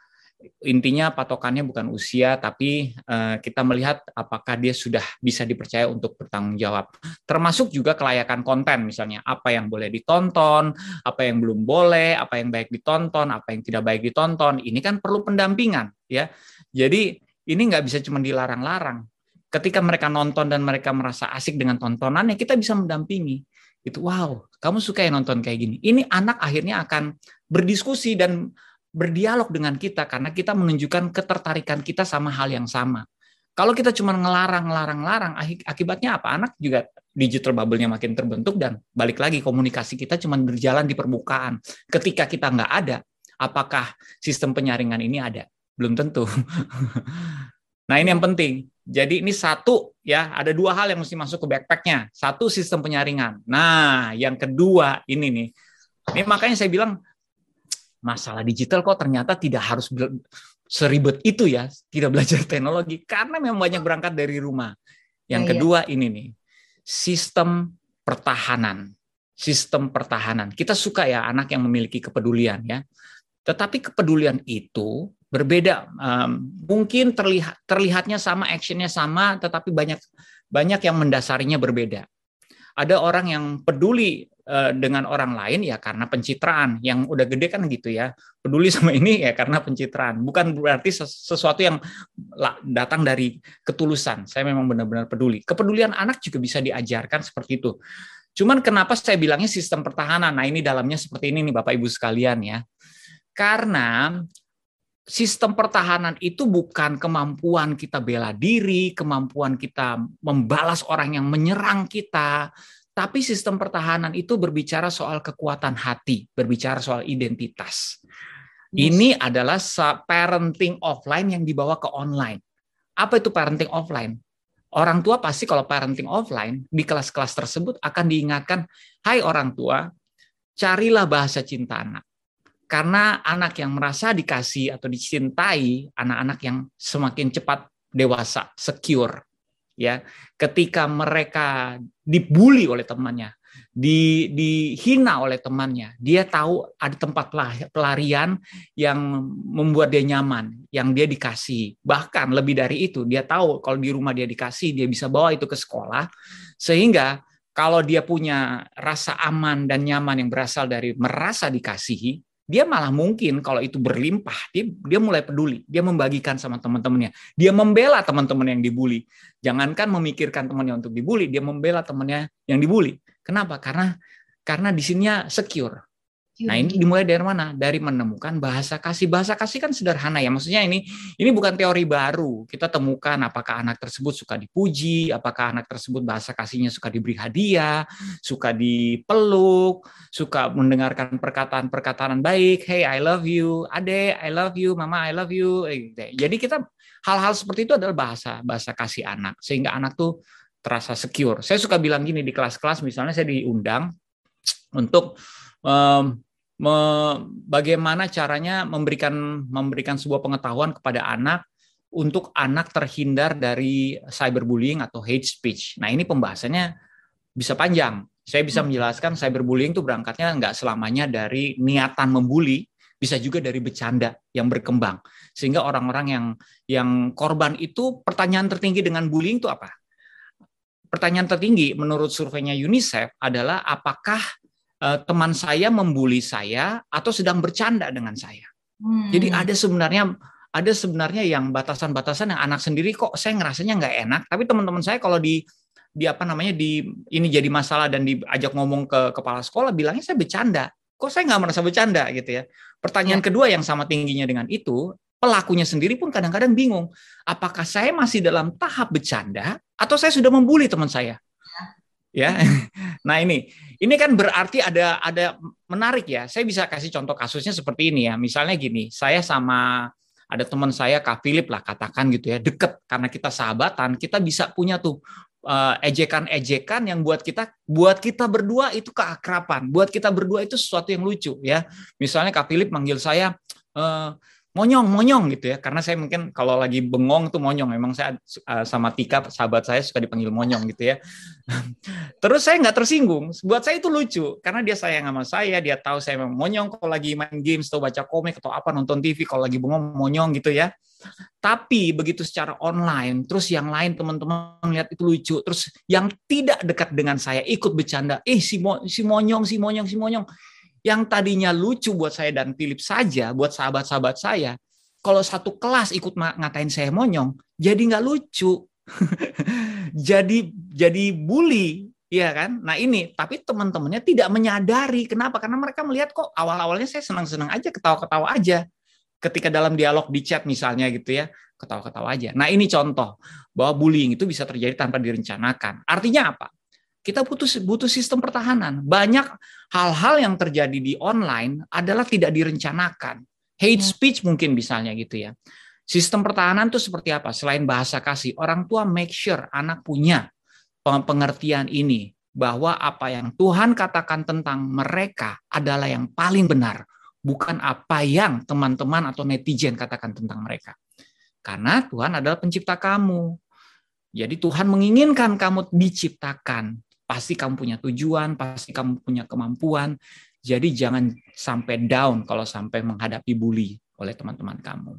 intinya patokannya bukan usia, tapi uh, kita melihat apakah dia sudah bisa dipercaya untuk bertanggung jawab. Termasuk juga kelayakan konten, misalnya apa yang boleh ditonton, apa yang belum boleh, apa yang baik ditonton, apa yang tidak baik ditonton. Ini kan perlu pendampingan, ya. Jadi ini nggak bisa cuma dilarang-larang. Ketika mereka nonton dan mereka merasa asik dengan tontonannya, kita bisa mendampingi. Itu wow, kamu suka ya nonton kayak gini. Ini anak akhirnya akan berdiskusi dan berdialog dengan kita karena kita menunjukkan ketertarikan kita sama hal yang sama. Kalau kita cuma ngelarang, ngelarang, larang, akibatnya apa? Anak juga digital bubble-nya makin terbentuk dan balik lagi komunikasi kita cuma berjalan di permukaan. Ketika kita nggak ada, apakah sistem penyaringan ini ada? Belum tentu. nah ini yang penting. Jadi ini satu ya, ada dua hal yang mesti masuk ke backpacknya. Satu sistem penyaringan. Nah yang kedua ini nih. Ini makanya saya bilang masalah digital kok ternyata tidak harus seribet itu ya, tidak belajar teknologi karena memang banyak berangkat dari rumah. Yang ya, kedua ya. ini nih, sistem pertahanan. Sistem pertahanan. Kita suka ya anak yang memiliki kepedulian ya. Tetapi kepedulian itu berbeda. Um, mungkin terlihat terlihatnya sama, actionnya sama, tetapi banyak banyak yang mendasarinya berbeda. Ada orang yang peduli dengan orang lain ya karena pencitraan. Yang udah gede kan gitu ya. Peduli sama ini ya karena pencitraan. Bukan berarti sesuatu yang datang dari ketulusan. Saya memang benar-benar peduli. Kepedulian anak juga bisa diajarkan seperti itu. Cuman kenapa saya bilangnya sistem pertahanan? Nah, ini dalamnya seperti ini nih Bapak Ibu sekalian ya. Karena sistem pertahanan itu bukan kemampuan kita bela diri, kemampuan kita membalas orang yang menyerang kita, tapi sistem pertahanan itu berbicara soal kekuatan hati, berbicara soal identitas. Yes. Ini adalah parenting offline yang dibawa ke online. Apa itu parenting offline? Orang tua pasti kalau parenting offline di kelas-kelas tersebut akan diingatkan, "Hai orang tua, carilah bahasa cinta anak." Karena anak yang merasa dikasih atau dicintai, anak-anak yang semakin cepat dewasa, secure, ya. Ketika mereka dibully oleh temannya di dihina oleh temannya dia tahu ada tempat pelarian yang membuat dia nyaman yang dia dikasih. Bahkan lebih dari itu dia tahu kalau di rumah dia dikasih dia bisa bawa itu ke sekolah. Sehingga kalau dia punya rasa aman dan nyaman yang berasal dari merasa dikasihi dia malah mungkin kalau itu berlimpah, dia dia mulai peduli, dia membagikan sama teman-temannya, dia membela teman-teman yang dibully. Jangankan memikirkan temannya untuk dibully, dia membela temannya yang dibully. Kenapa? Karena karena di sininya secure. Nah ini dimulai dari mana? Dari menemukan bahasa kasih. Bahasa kasih kan sederhana ya. Maksudnya ini ini bukan teori baru. Kita temukan apakah anak tersebut suka dipuji, apakah anak tersebut bahasa kasihnya suka diberi hadiah, suka dipeluk, suka mendengarkan perkataan-perkataan baik. Hey, I love you. Ade, I love you. Mama, I love you. Eh, gitu. Jadi kita hal-hal seperti itu adalah bahasa bahasa kasih anak sehingga anak tuh terasa secure. Saya suka bilang gini di kelas-kelas misalnya saya diundang untuk um, me, bagaimana caranya memberikan memberikan sebuah pengetahuan kepada anak untuk anak terhindar dari cyberbullying atau hate speech. Nah ini pembahasannya bisa panjang. Saya bisa hmm. menjelaskan cyberbullying itu berangkatnya nggak selamanya dari niatan membuli, bisa juga dari bercanda yang berkembang. Sehingga orang-orang yang yang korban itu pertanyaan tertinggi dengan bullying itu apa? Pertanyaan tertinggi menurut surveinya UNICEF adalah apakah teman saya membuli saya atau sedang bercanda dengan saya. Hmm. Jadi ada sebenarnya ada sebenarnya yang batasan-batasan yang anak sendiri kok saya ngerasanya nggak enak, tapi teman-teman saya kalau di di apa namanya di ini jadi masalah dan diajak ngomong ke kepala sekolah bilangnya saya bercanda. Kok saya nggak merasa bercanda gitu ya. Pertanyaan ya. kedua yang sama tingginya dengan itu pelakunya sendiri pun kadang-kadang bingung. Apakah saya masih dalam tahap bercanda atau saya sudah membuli teman saya? Ya. Nah, ini ini kan berarti ada ada menarik ya. Saya bisa kasih contoh kasusnya seperti ini ya. Misalnya gini, saya sama ada teman saya Kak Philip lah katakan gitu ya, deket karena kita sahabatan, kita bisa punya tuh uh, ejekan-ejekan yang buat kita buat kita berdua itu keakraban, buat kita berdua itu sesuatu yang lucu ya. Misalnya Kak Philip manggil saya uh, monyong monyong gitu ya. Karena saya mungkin kalau lagi bengong tuh monyong. Memang saya uh, sama Tika sahabat saya suka dipanggil monyong gitu ya. Terus saya nggak tersinggung. Buat saya itu lucu. Karena dia sayang sama saya dia tahu saya memang monyong kalau lagi main games atau baca komik atau apa nonton TV kalau lagi bengong monyong gitu ya. Tapi begitu secara online terus yang lain teman-teman lihat itu lucu. Terus yang tidak dekat dengan saya ikut bercanda. Eh si, mo si monyong si monyong si monyong yang tadinya lucu buat saya dan Philip saja, buat sahabat-sahabat saya, kalau satu kelas ikut ngatain saya monyong, jadi nggak lucu. jadi jadi bully, ya kan? Nah ini, tapi teman-temannya tidak menyadari. Kenapa? Karena mereka melihat kok awal-awalnya saya senang-senang aja, ketawa-ketawa aja. Ketika dalam dialog di chat misalnya gitu ya, ketawa-ketawa aja. Nah ini contoh bahwa bullying itu bisa terjadi tanpa direncanakan. Artinya apa? Kita butuh butuh sistem pertahanan. Banyak hal-hal yang terjadi di online adalah tidak direncanakan. Hate ya. speech mungkin misalnya gitu ya. Sistem pertahanan itu seperti apa? Selain bahasa kasih, orang tua make sure anak punya pengertian ini bahwa apa yang Tuhan katakan tentang mereka adalah yang paling benar, bukan apa yang teman-teman atau netizen katakan tentang mereka. Karena Tuhan adalah pencipta kamu. Jadi Tuhan menginginkan kamu diciptakan pasti kamu punya tujuan, pasti kamu punya kemampuan. Jadi jangan sampai down kalau sampai menghadapi bully oleh teman-teman kamu.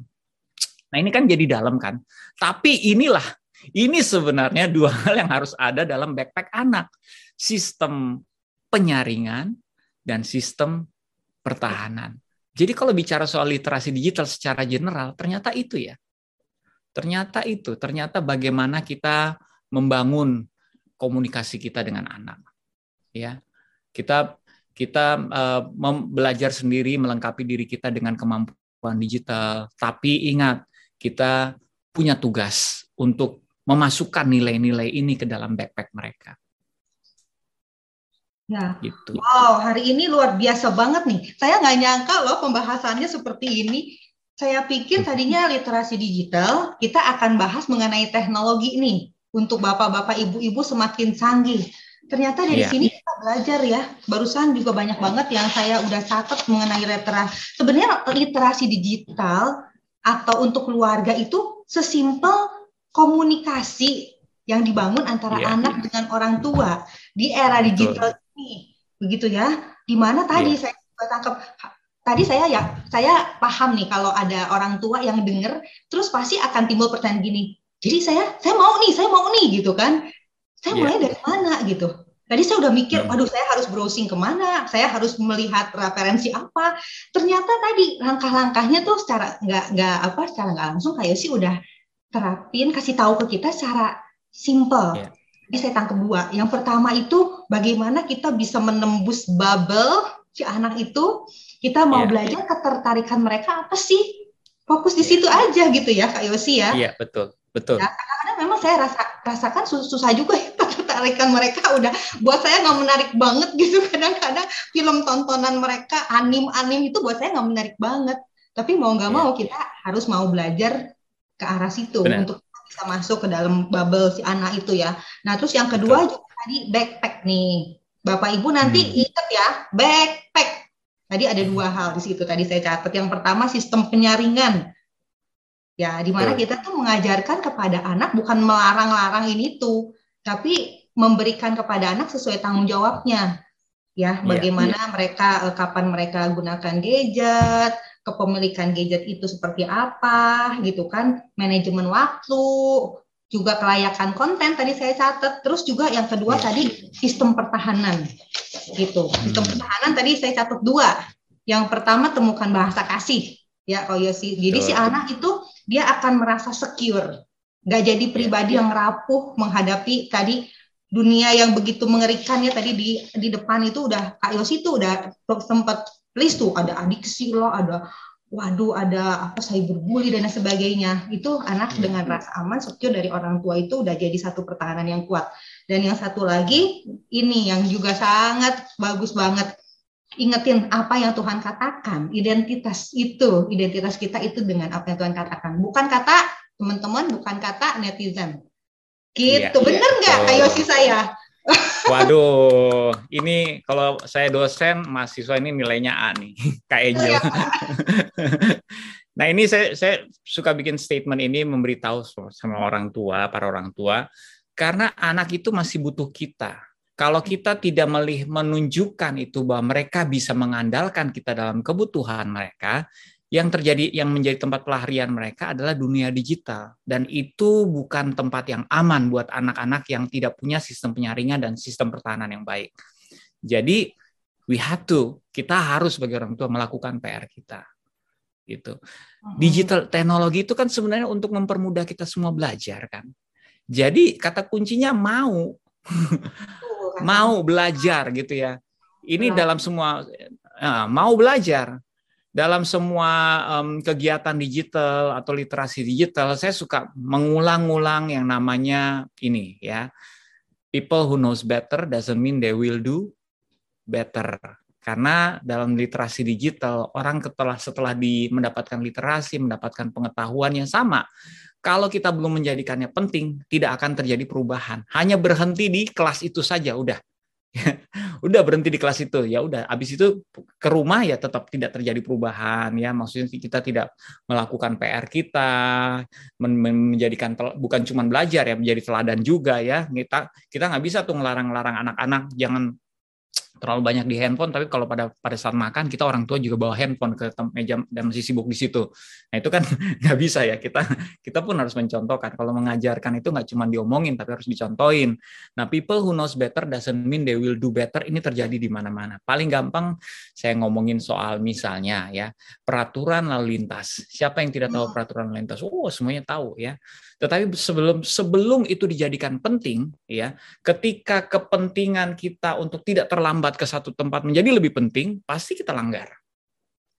Nah ini kan jadi dalam kan. Tapi inilah, ini sebenarnya dua hal yang harus ada dalam backpack anak. Sistem penyaringan dan sistem pertahanan. Jadi kalau bicara soal literasi digital secara general, ternyata itu ya. Ternyata itu, ternyata bagaimana kita membangun komunikasi kita dengan anak. Ya, kita kita uh, belajar sendiri melengkapi diri kita dengan kemampuan digital. Tapi ingat, kita punya tugas untuk memasukkan nilai-nilai ini ke dalam backpack mereka. Ya, gitu. wow, hari ini luar biasa banget nih. Saya nggak nyangka loh pembahasannya seperti ini. Saya pikir tadinya literasi digital kita akan bahas mengenai teknologi ini untuk bapak-bapak ibu-ibu semakin canggih. Ternyata dari yeah. sini kita belajar ya. Barusan juga banyak banget yang saya udah catat mengenai literasi. Sebenarnya literasi digital atau untuk keluarga itu sesimpel komunikasi yang dibangun antara yeah. anak dengan orang tua di era digital Betul. ini. Begitu ya. Di mana tadi yeah. saya tangkap tadi saya ya saya paham nih kalau ada orang tua yang dengar terus pasti akan timbul pertanyaan gini jadi saya saya mau nih, saya mau nih gitu kan. Saya yeah. mulai dari mana gitu. Tadi saya udah mikir, hmm. waduh saya harus browsing ke mana, saya harus melihat referensi apa. Ternyata tadi langkah-langkahnya tuh secara nggak nggak apa secara nggak langsung kayak sih udah terapin, kasih tahu ke kita secara simple. Yeah. Jadi saya tangkap dua. Yang pertama itu bagaimana kita bisa menembus bubble si anak itu. Kita mau yeah. belajar ketertarikan mereka apa sih? Fokus di yeah. situ aja gitu ya Kak Yosi ya. Iya yeah, betul. Betul. Ya, kadang-kadang memang saya rasa rasakan susah juga ya tarikan mereka. Udah buat saya nggak menarik banget gitu. Kadang-kadang film tontonan mereka anim-anim itu buat saya nggak menarik banget. Tapi mau nggak ya. mau kita harus mau belajar ke arah situ Benar. untuk bisa masuk ke dalam bubble si anak itu ya. Nah terus yang kedua juga tadi backpack nih. Bapak ibu nanti hmm. ingat ya backpack. Tadi ada dua hal di situ tadi saya catat. Yang pertama sistem penyaringan Ya, di mana kita tuh mengajarkan kepada anak bukan melarang-larang ini tuh, tapi memberikan kepada anak sesuai tanggung jawabnya. Ya, iya, bagaimana yeah. mereka eh, kapan mereka gunakan gadget, kepemilikan gadget itu seperti apa, gitu kan, manajemen waktu, juga kelayakan konten tadi saya catat, terus juga yang kedua yeah. tadi sistem pertahanan, gitu. Sistem hmm. pertahanan tadi saya catat dua. Yang pertama temukan bahasa kasih, ya kalau Yosi. Jadi si anak itu dia akan merasa secure, nggak jadi iya. pribadi yang rapuh menghadapi tadi dunia yang begitu mengerikan ya tadi di di depan itu udah Kak Yosi itu udah sempat list tuh ada adiksi lah, ada waduh ada apa cyberbully dan sebagainya itu anak Hmm. dengan rasa aman secure dari orang tua itu udah jadi satu pertahanan yang kuat dan yang satu lagi ini yang juga sangat bagus banget ingetin apa yang Tuhan katakan identitas itu identitas kita itu dengan apa yang Tuhan katakan bukan kata teman-teman bukan kata netizen gitu Iya, bener nggak betul. ayo sih saya Waduh, ini kalau saya dosen, mahasiswa ini nilainya A nih, Kak Angel. Iya. nah ini saya, saya suka bikin statement ini memberitahu sama orang tua, para orang tua, karena anak itu masih butuh kita. Kalau kita tidak melih menunjukkan itu bahwa mereka bisa mengandalkan kita dalam kebutuhan mereka, yang terjadi yang menjadi tempat pelarian mereka adalah dunia digital dan itu bukan tempat yang aman buat anak-anak yang tidak punya sistem penyaringan dan sistem pertahanan yang baik. Jadi we have to kita harus sebagai orang tua melakukan PR kita. Gitu. Digital teknologi itu kan sebenarnya untuk mempermudah kita semua belajar kan. Jadi kata kuncinya mau mau belajar gitu ya. Ini Nah. dalam semua eh, mau belajar dalam semua em, kegiatan digital atau literasi digital, saya suka mengulang-ulang yang namanya ini ya. People who knows better doesn't mean they will do better. Karena dalam literasi digital, orang setelah setelah di mendapatkan literasi, mendapatkan pengetahuan yang sama, kalau kita belum menjadikannya penting, tidak akan terjadi perubahan. Hanya berhenti di kelas itu saja, udah. Udah berhenti di kelas itu ya udah. Habis itu ke rumah ya tetap tidak terjadi perubahan ya. Maksudnya kita tidak melakukan PR kita men men menjadikan bukan cuma belajar ya menjadi teladan juga ya. Kita kita nggak bisa tuh ngelarang-larang anak-anak. Jangan terlalu banyak di handphone tapi kalau pada pada saat makan kita orang tua juga bawa handphone ke meja dan masih sibuk di situ nah itu kan nggak bisa ya kita kita pun harus mencontohkan kalau mengajarkan itu nggak cuma diomongin tapi harus dicontohin Nah, people who knows better doesn't mean they will do better. Ini terjadi di mana-mana. Paling gampang saya ngomongin soal misalnya ya, peraturan lalu lintas. Siapa yang tidak tahu peraturan lalu lintas? Oh, semuanya tahu ya. Tetapi sebelum sebelum itu dijadikan penting ya, ketika kepentingan kita untuk tidak terlambat ke satu tempat menjadi lebih penting, pasti kita langgar.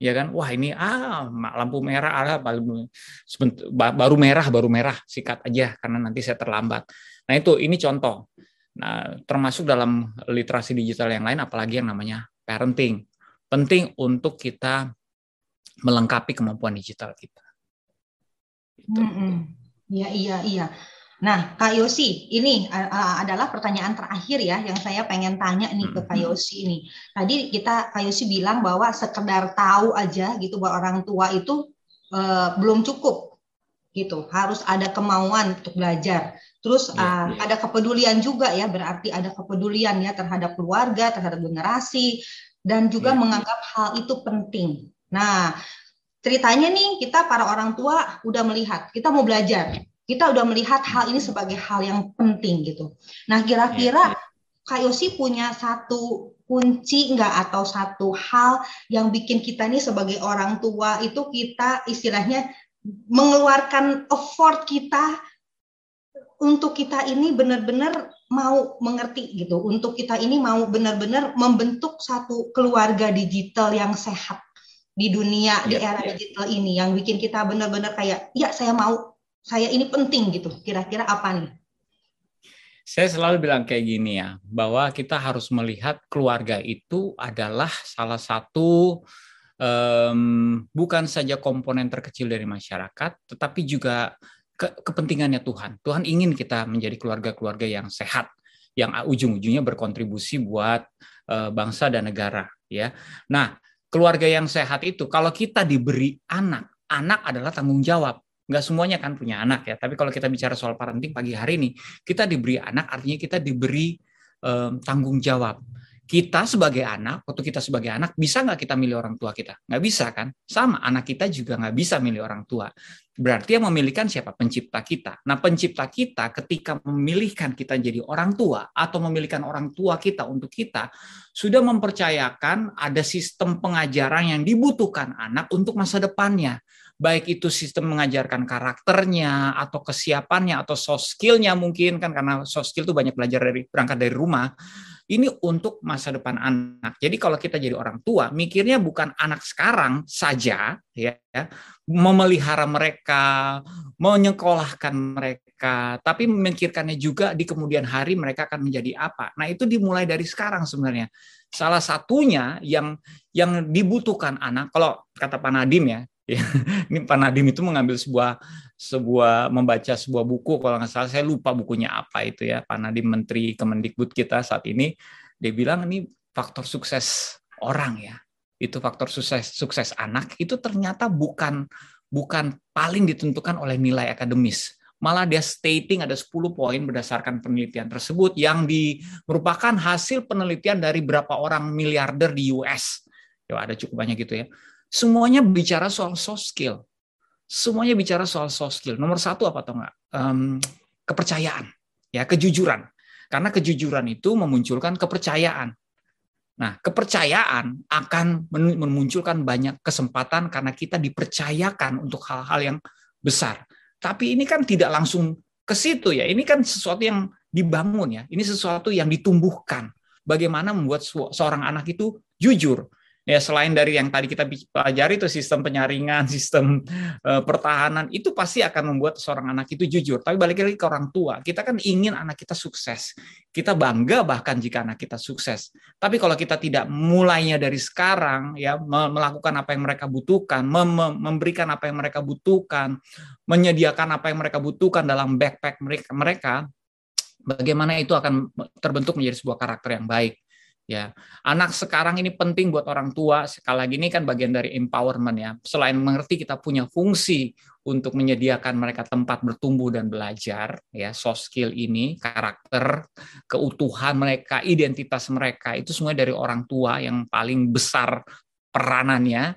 Ya kan? Wah, ini ah lampu merah ah, baru merah, baru merah, sikat aja karena nanti saya terlambat. Nah, itu ini contoh. Nah, termasuk dalam literasi digital yang lain, apalagi yang namanya parenting. Penting untuk kita melengkapi kemampuan digital kita. Gitu. Mm-mm. Iya, iya, iya. Nah, Kak Yosi, ini uh, adalah pertanyaan terakhir ya yang saya pengen tanya nih ke Kak Mhm. Yosi ini. Tadi kita Kak Yosi bilang bahwa sekedar tahu aja gitu bahwa orang tua itu uh, belum cukup gitu. Harus ada kemauan untuk belajar. Terus uh, iya. ada kepedulian juga ya, berarti ada kepedulian ya terhadap keluarga, terhadap generasi dan juga Iya. menganggap hal itu penting. Nah, ceritanya nih kita para orang tua udah melihat, kita mau belajar. Kita udah melihat hal ini sebagai hal yang penting gitu. Nah, kira-kira Kak Yosi punya satu kunci nggak atau satu hal yang bikin kita nih sebagai orang tua itu kita istilahnya mengeluarkan effort kita untuk kita ini benar-benar mau mengerti gitu, untuk kita ini mau benar-benar membentuk satu keluarga digital yang sehat di dunia di Iya, era iya. digital ini yang bikin kita benar-benar kayak ya saya mau saya ini penting gitu. Kira-kira apa nih? Saya selalu bilang kayak gini ya, bahwa kita harus melihat keluarga itu adalah salah satu em, bukan saja komponen terkecil dari masyarakat, tetapi juga ke- kepentingannya Tuhan. Tuhan ingin kita menjadi keluarga-keluarga yang sehat, yang ujung-ujungnya berkontribusi buat eh, bangsa dan negara. Ya, nah keluarga yang sehat itu kalau kita diberi anak, anak adalah tanggung jawab. Nggak semuanya kan punya anak ya, tapi kalau kita bicara soal parenting pagi hari ini, kita diberi anak artinya kita diberi em, tanggung jawab. Kita sebagai anak, waktu kita sebagai anak, bisa nggak kita milih orang tua kita? Nggak bisa kan? Sama, anak kita juga nggak bisa milih orang tua. Berarti yang memilihkan siapa? Pencipta kita. Nah, pencipta kita ketika memilihkan kita jadi orang tua atau memilihkan orang tua kita untuk kita, sudah mempercayakan ada sistem pengajaran yang dibutuhkan anak untuk masa depannya baik itu sistem mengajarkan karakternya atau kesiapannya atau soft skill-nya mungkin kan karena soft skill itu banyak belajar dari berangkat dari rumah Ini untuk masa depan anak. Jadi kalau kita jadi orang tua, mikirnya bukan anak sekarang saja, ya, memelihara mereka, menyekolahkan mereka, tapi memikirkannya juga di kemudian hari mereka akan menjadi apa. Nah itu dimulai dari sekarang sebenarnya. Salah satunya yang yang dibutuhkan anak, kalau kata Pak Nadim ya, ya ini Pak Nadim itu mengambil sebuah sebuah membaca sebuah buku kalau nggak salah. Saya lupa bukunya apa itu ya. Pak Nadim Menteri Kemendikbud kita saat ini dia bilang ini faktor sukses orang ya. Itu faktor sukses sukses anak itu ternyata bukan bukan paling ditentukan oleh nilai akademis. Malah dia stating ada 10 poin berdasarkan penelitian tersebut yang di, merupakan hasil penelitian dari berapa orang miliarder di US. Ya, ada cukup banyak gitu ya. Semuanya bicara soal soft skill. Semuanya bicara soal soft skill. Nomor satu apa atau enggak? Um, kepercayaan, ya kejujuran. Karena kejujuran itu memunculkan kepercayaan. Nah, kepercayaan akan memunculkan banyak kesempatan karena kita dipercayakan untuk hal-hal yang besar. Tapi ini kan tidak langsung ke situ ya. Ini kan sesuatu yang dibangun ya. Ini sesuatu yang ditumbuhkan. Bagaimana membuat seorang anak itu jujur ya selain dari yang tadi kita pelajari itu sistem penyaringan, sistem uh, pertahanan itu pasti akan membuat seorang anak itu jujur. Tapi balik lagi ke orang tua, kita kan ingin anak kita sukses. Kita bangga bahkan jika anak kita sukses. Tapi kalau kita tidak mulainya dari sekarang ya melakukan apa yang mereka butuhkan, mem memberikan apa yang mereka butuhkan, menyediakan apa yang mereka butuhkan dalam backpack mereka mereka bagaimana itu akan terbentuk menjadi sebuah karakter yang baik ya anak sekarang ini penting buat orang tua. Sekali lagi ini kan bagian dari empowerment ya. Selain mengerti kita punya fungsi untuk menyediakan mereka tempat bertumbuh dan belajar ya soft skill ini karakter keutuhan mereka identitas mereka itu semua dari orang tua yang paling besar peranannya.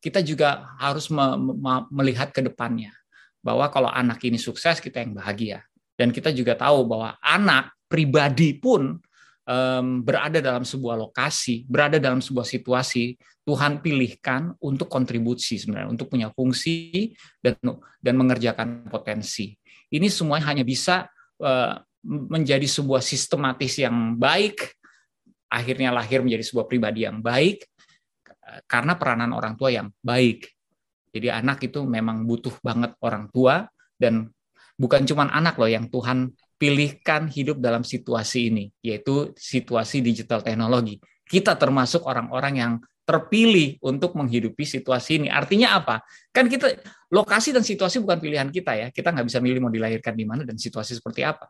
Kita juga harus me me melihat ke depannya bahwa kalau anak ini sukses kita yang bahagia. Dan kita juga tahu bahwa anak pribadi pun um, berada dalam sebuah lokasi, berada dalam sebuah situasi, Tuhan pilihkan untuk kontribusi sebenarnya, untuk punya fungsi dan dan mengerjakan potensi. Ini semua hanya bisa uh, menjadi sebuah sistematis yang baik, akhirnya lahir menjadi sebuah pribadi yang baik karena peranan orang tua yang baik. Jadi anak itu memang butuh banget orang tua dan bukan cuma anak loh yang Tuhan pilihkan hidup dalam situasi ini, yaitu situasi digital teknologi. Kita termasuk orang-orang yang terpilih untuk menghidupi situasi ini. Artinya apa? Kan kita lokasi dan situasi bukan pilihan kita ya. Kita nggak bisa milih mau dilahirkan di mana dan situasi seperti apa.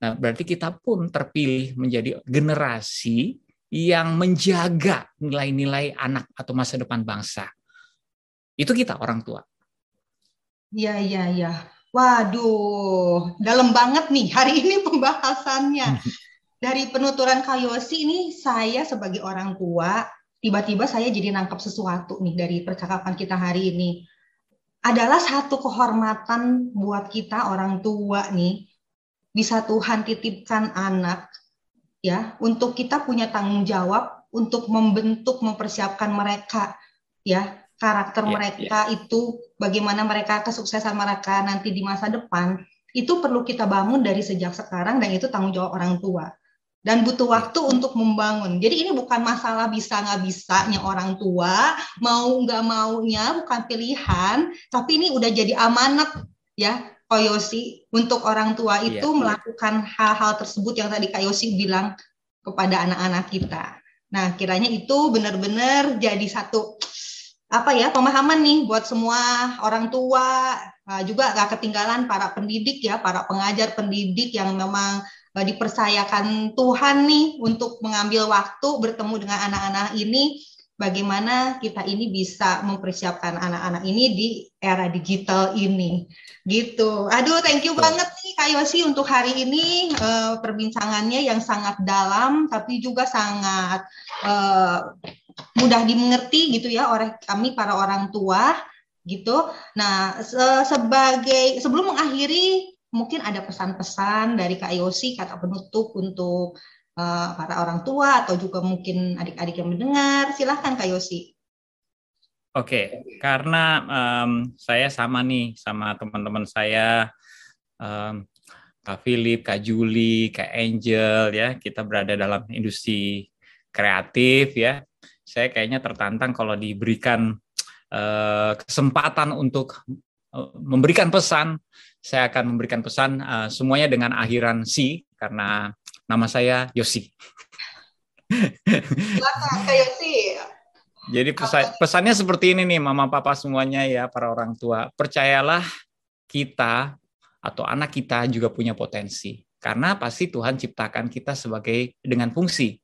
Nah, berarti kita pun terpilih menjadi generasi yang menjaga nilai-nilai anak atau masa depan bangsa. Itu kita orang tua. Iya, iya, iya. Waduh, dalam banget nih hari ini pembahasannya. Dari penuturan Kayosi ini saya sebagai orang tua, tiba-tiba saya jadi nangkap sesuatu nih dari percakapan kita hari ini. Adalah satu kehormatan buat kita orang tua nih, bisa Tuhan titipkan anak ya untuk kita punya tanggung jawab untuk membentuk mempersiapkan mereka ya karakter yeah, mereka yeah. itu bagaimana mereka kesuksesan mereka nanti di masa depan itu perlu kita bangun dari sejak sekarang dan itu tanggung jawab orang tua dan butuh iya. waktu untuk membangun. Jadi ini bukan masalah bisa nggak bisanya orang tua, mau nggak maunya bukan pilihan, tapi ini udah jadi amanat ya Koyosi untuk orang tua iya, itu yeah, melakukan hal-hal tersebut yang tadi Koyosi bilang kepada anak-anak kita. Nah, kiranya itu benar-benar jadi satu apa ya pemahaman nih buat semua orang tua. Uh, juga gak ketinggalan para pendidik ya para pengajar pendidik yang memang uh, dipercayakan Tuhan nih untuk mengambil waktu bertemu dengan anak-anak ini. Bagaimana kita ini bisa mempersiapkan anak-anak ini di era digital ini. Gitu. Aduh thank you banget nih Kak Yosi untuk hari ini uh, perbincangannya yang sangat dalam tapi juga sangat uh, mudah dimengerti gitu ya oleh kami para orang tua gitu. Nah, se sebagai sebelum mengakhiri mungkin ada pesan-pesan dari Kak Yosi kata penutup untuk uh, para orang tua atau juga mungkin adik-adik yang mendengar. Silahkan Kak Yosi. Oke, karena um, saya sama nih sama teman-teman saya um, Kak Philip, Kak Julie, Kak Angel ya, kita berada dalam industri kreatif ya. Saya kayaknya tertantang kalau diberikan uh, kesempatan untuk uh, memberikan pesan, saya akan memberikan pesan uh, semuanya dengan akhiran si karena nama saya Yosi. Kak Yosi. Jadi pesan, pesannya seperti ini nih, mama papa semuanya ya, para orang tua. Percayalah kita atau anak kita juga punya potensi. Karena pasti Tuhan ciptakan kita sebagai dengan fungsi.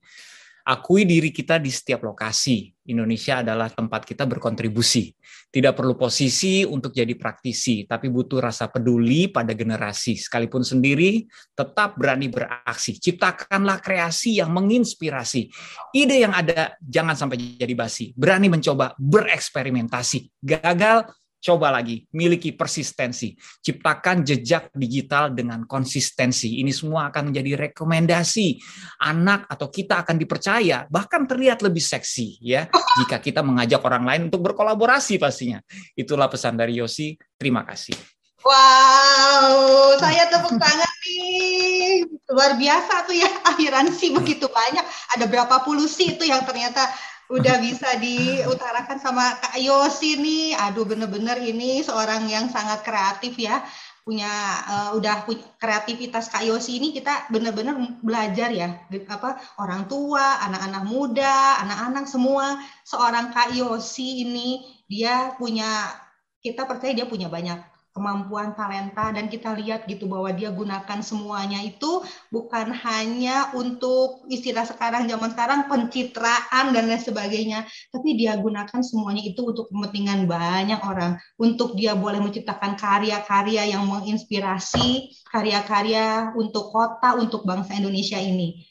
Akui diri kita di setiap lokasi. Indonesia adalah tempat kita berkontribusi. Tidak perlu posisi untuk jadi praktisi, tapi butuh rasa peduli pada generasi. Sekalipun sendiri, tetap berani beraksi. Ciptakanlah kreasi yang menginspirasi. Ide yang ada jangan sampai jadi basi. Berani mencoba bereksperimentasi. Gagal, Coba lagi, miliki persistensi. Ciptakan jejak digital dengan konsistensi. Ini semua akan menjadi rekomendasi. Anak atau kita akan dipercaya, bahkan terlihat lebih seksi ya jika kita mengajak orang lain untuk berkolaborasi pastinya. Itulah pesan dari Yosi. Terima kasih. Wow, saya tepuk tangan nih. Luar biasa tuh ya, akhiran sih begitu banyak. Ada berapa puluh sih itu yang ternyata udah bisa diutarakan sama Kak Yosi nih. Aduh bener-bener ini seorang yang sangat kreatif ya. Punya uh, udah punya kreativitas Kak Yosi ini kita bener-bener belajar ya. Apa orang tua, anak-anak muda, anak-anak semua seorang Kak Yosi ini dia punya kita percaya dia punya banyak kemampuan talenta dan kita lihat gitu bahwa dia gunakan semuanya itu bukan hanya untuk istilah sekarang zaman sekarang pencitraan dan lain sebagainya tapi dia gunakan semuanya itu untuk kepentingan banyak orang. Untuk dia boleh menciptakan karya-karya yang menginspirasi karya-karya untuk kota untuk bangsa Indonesia ini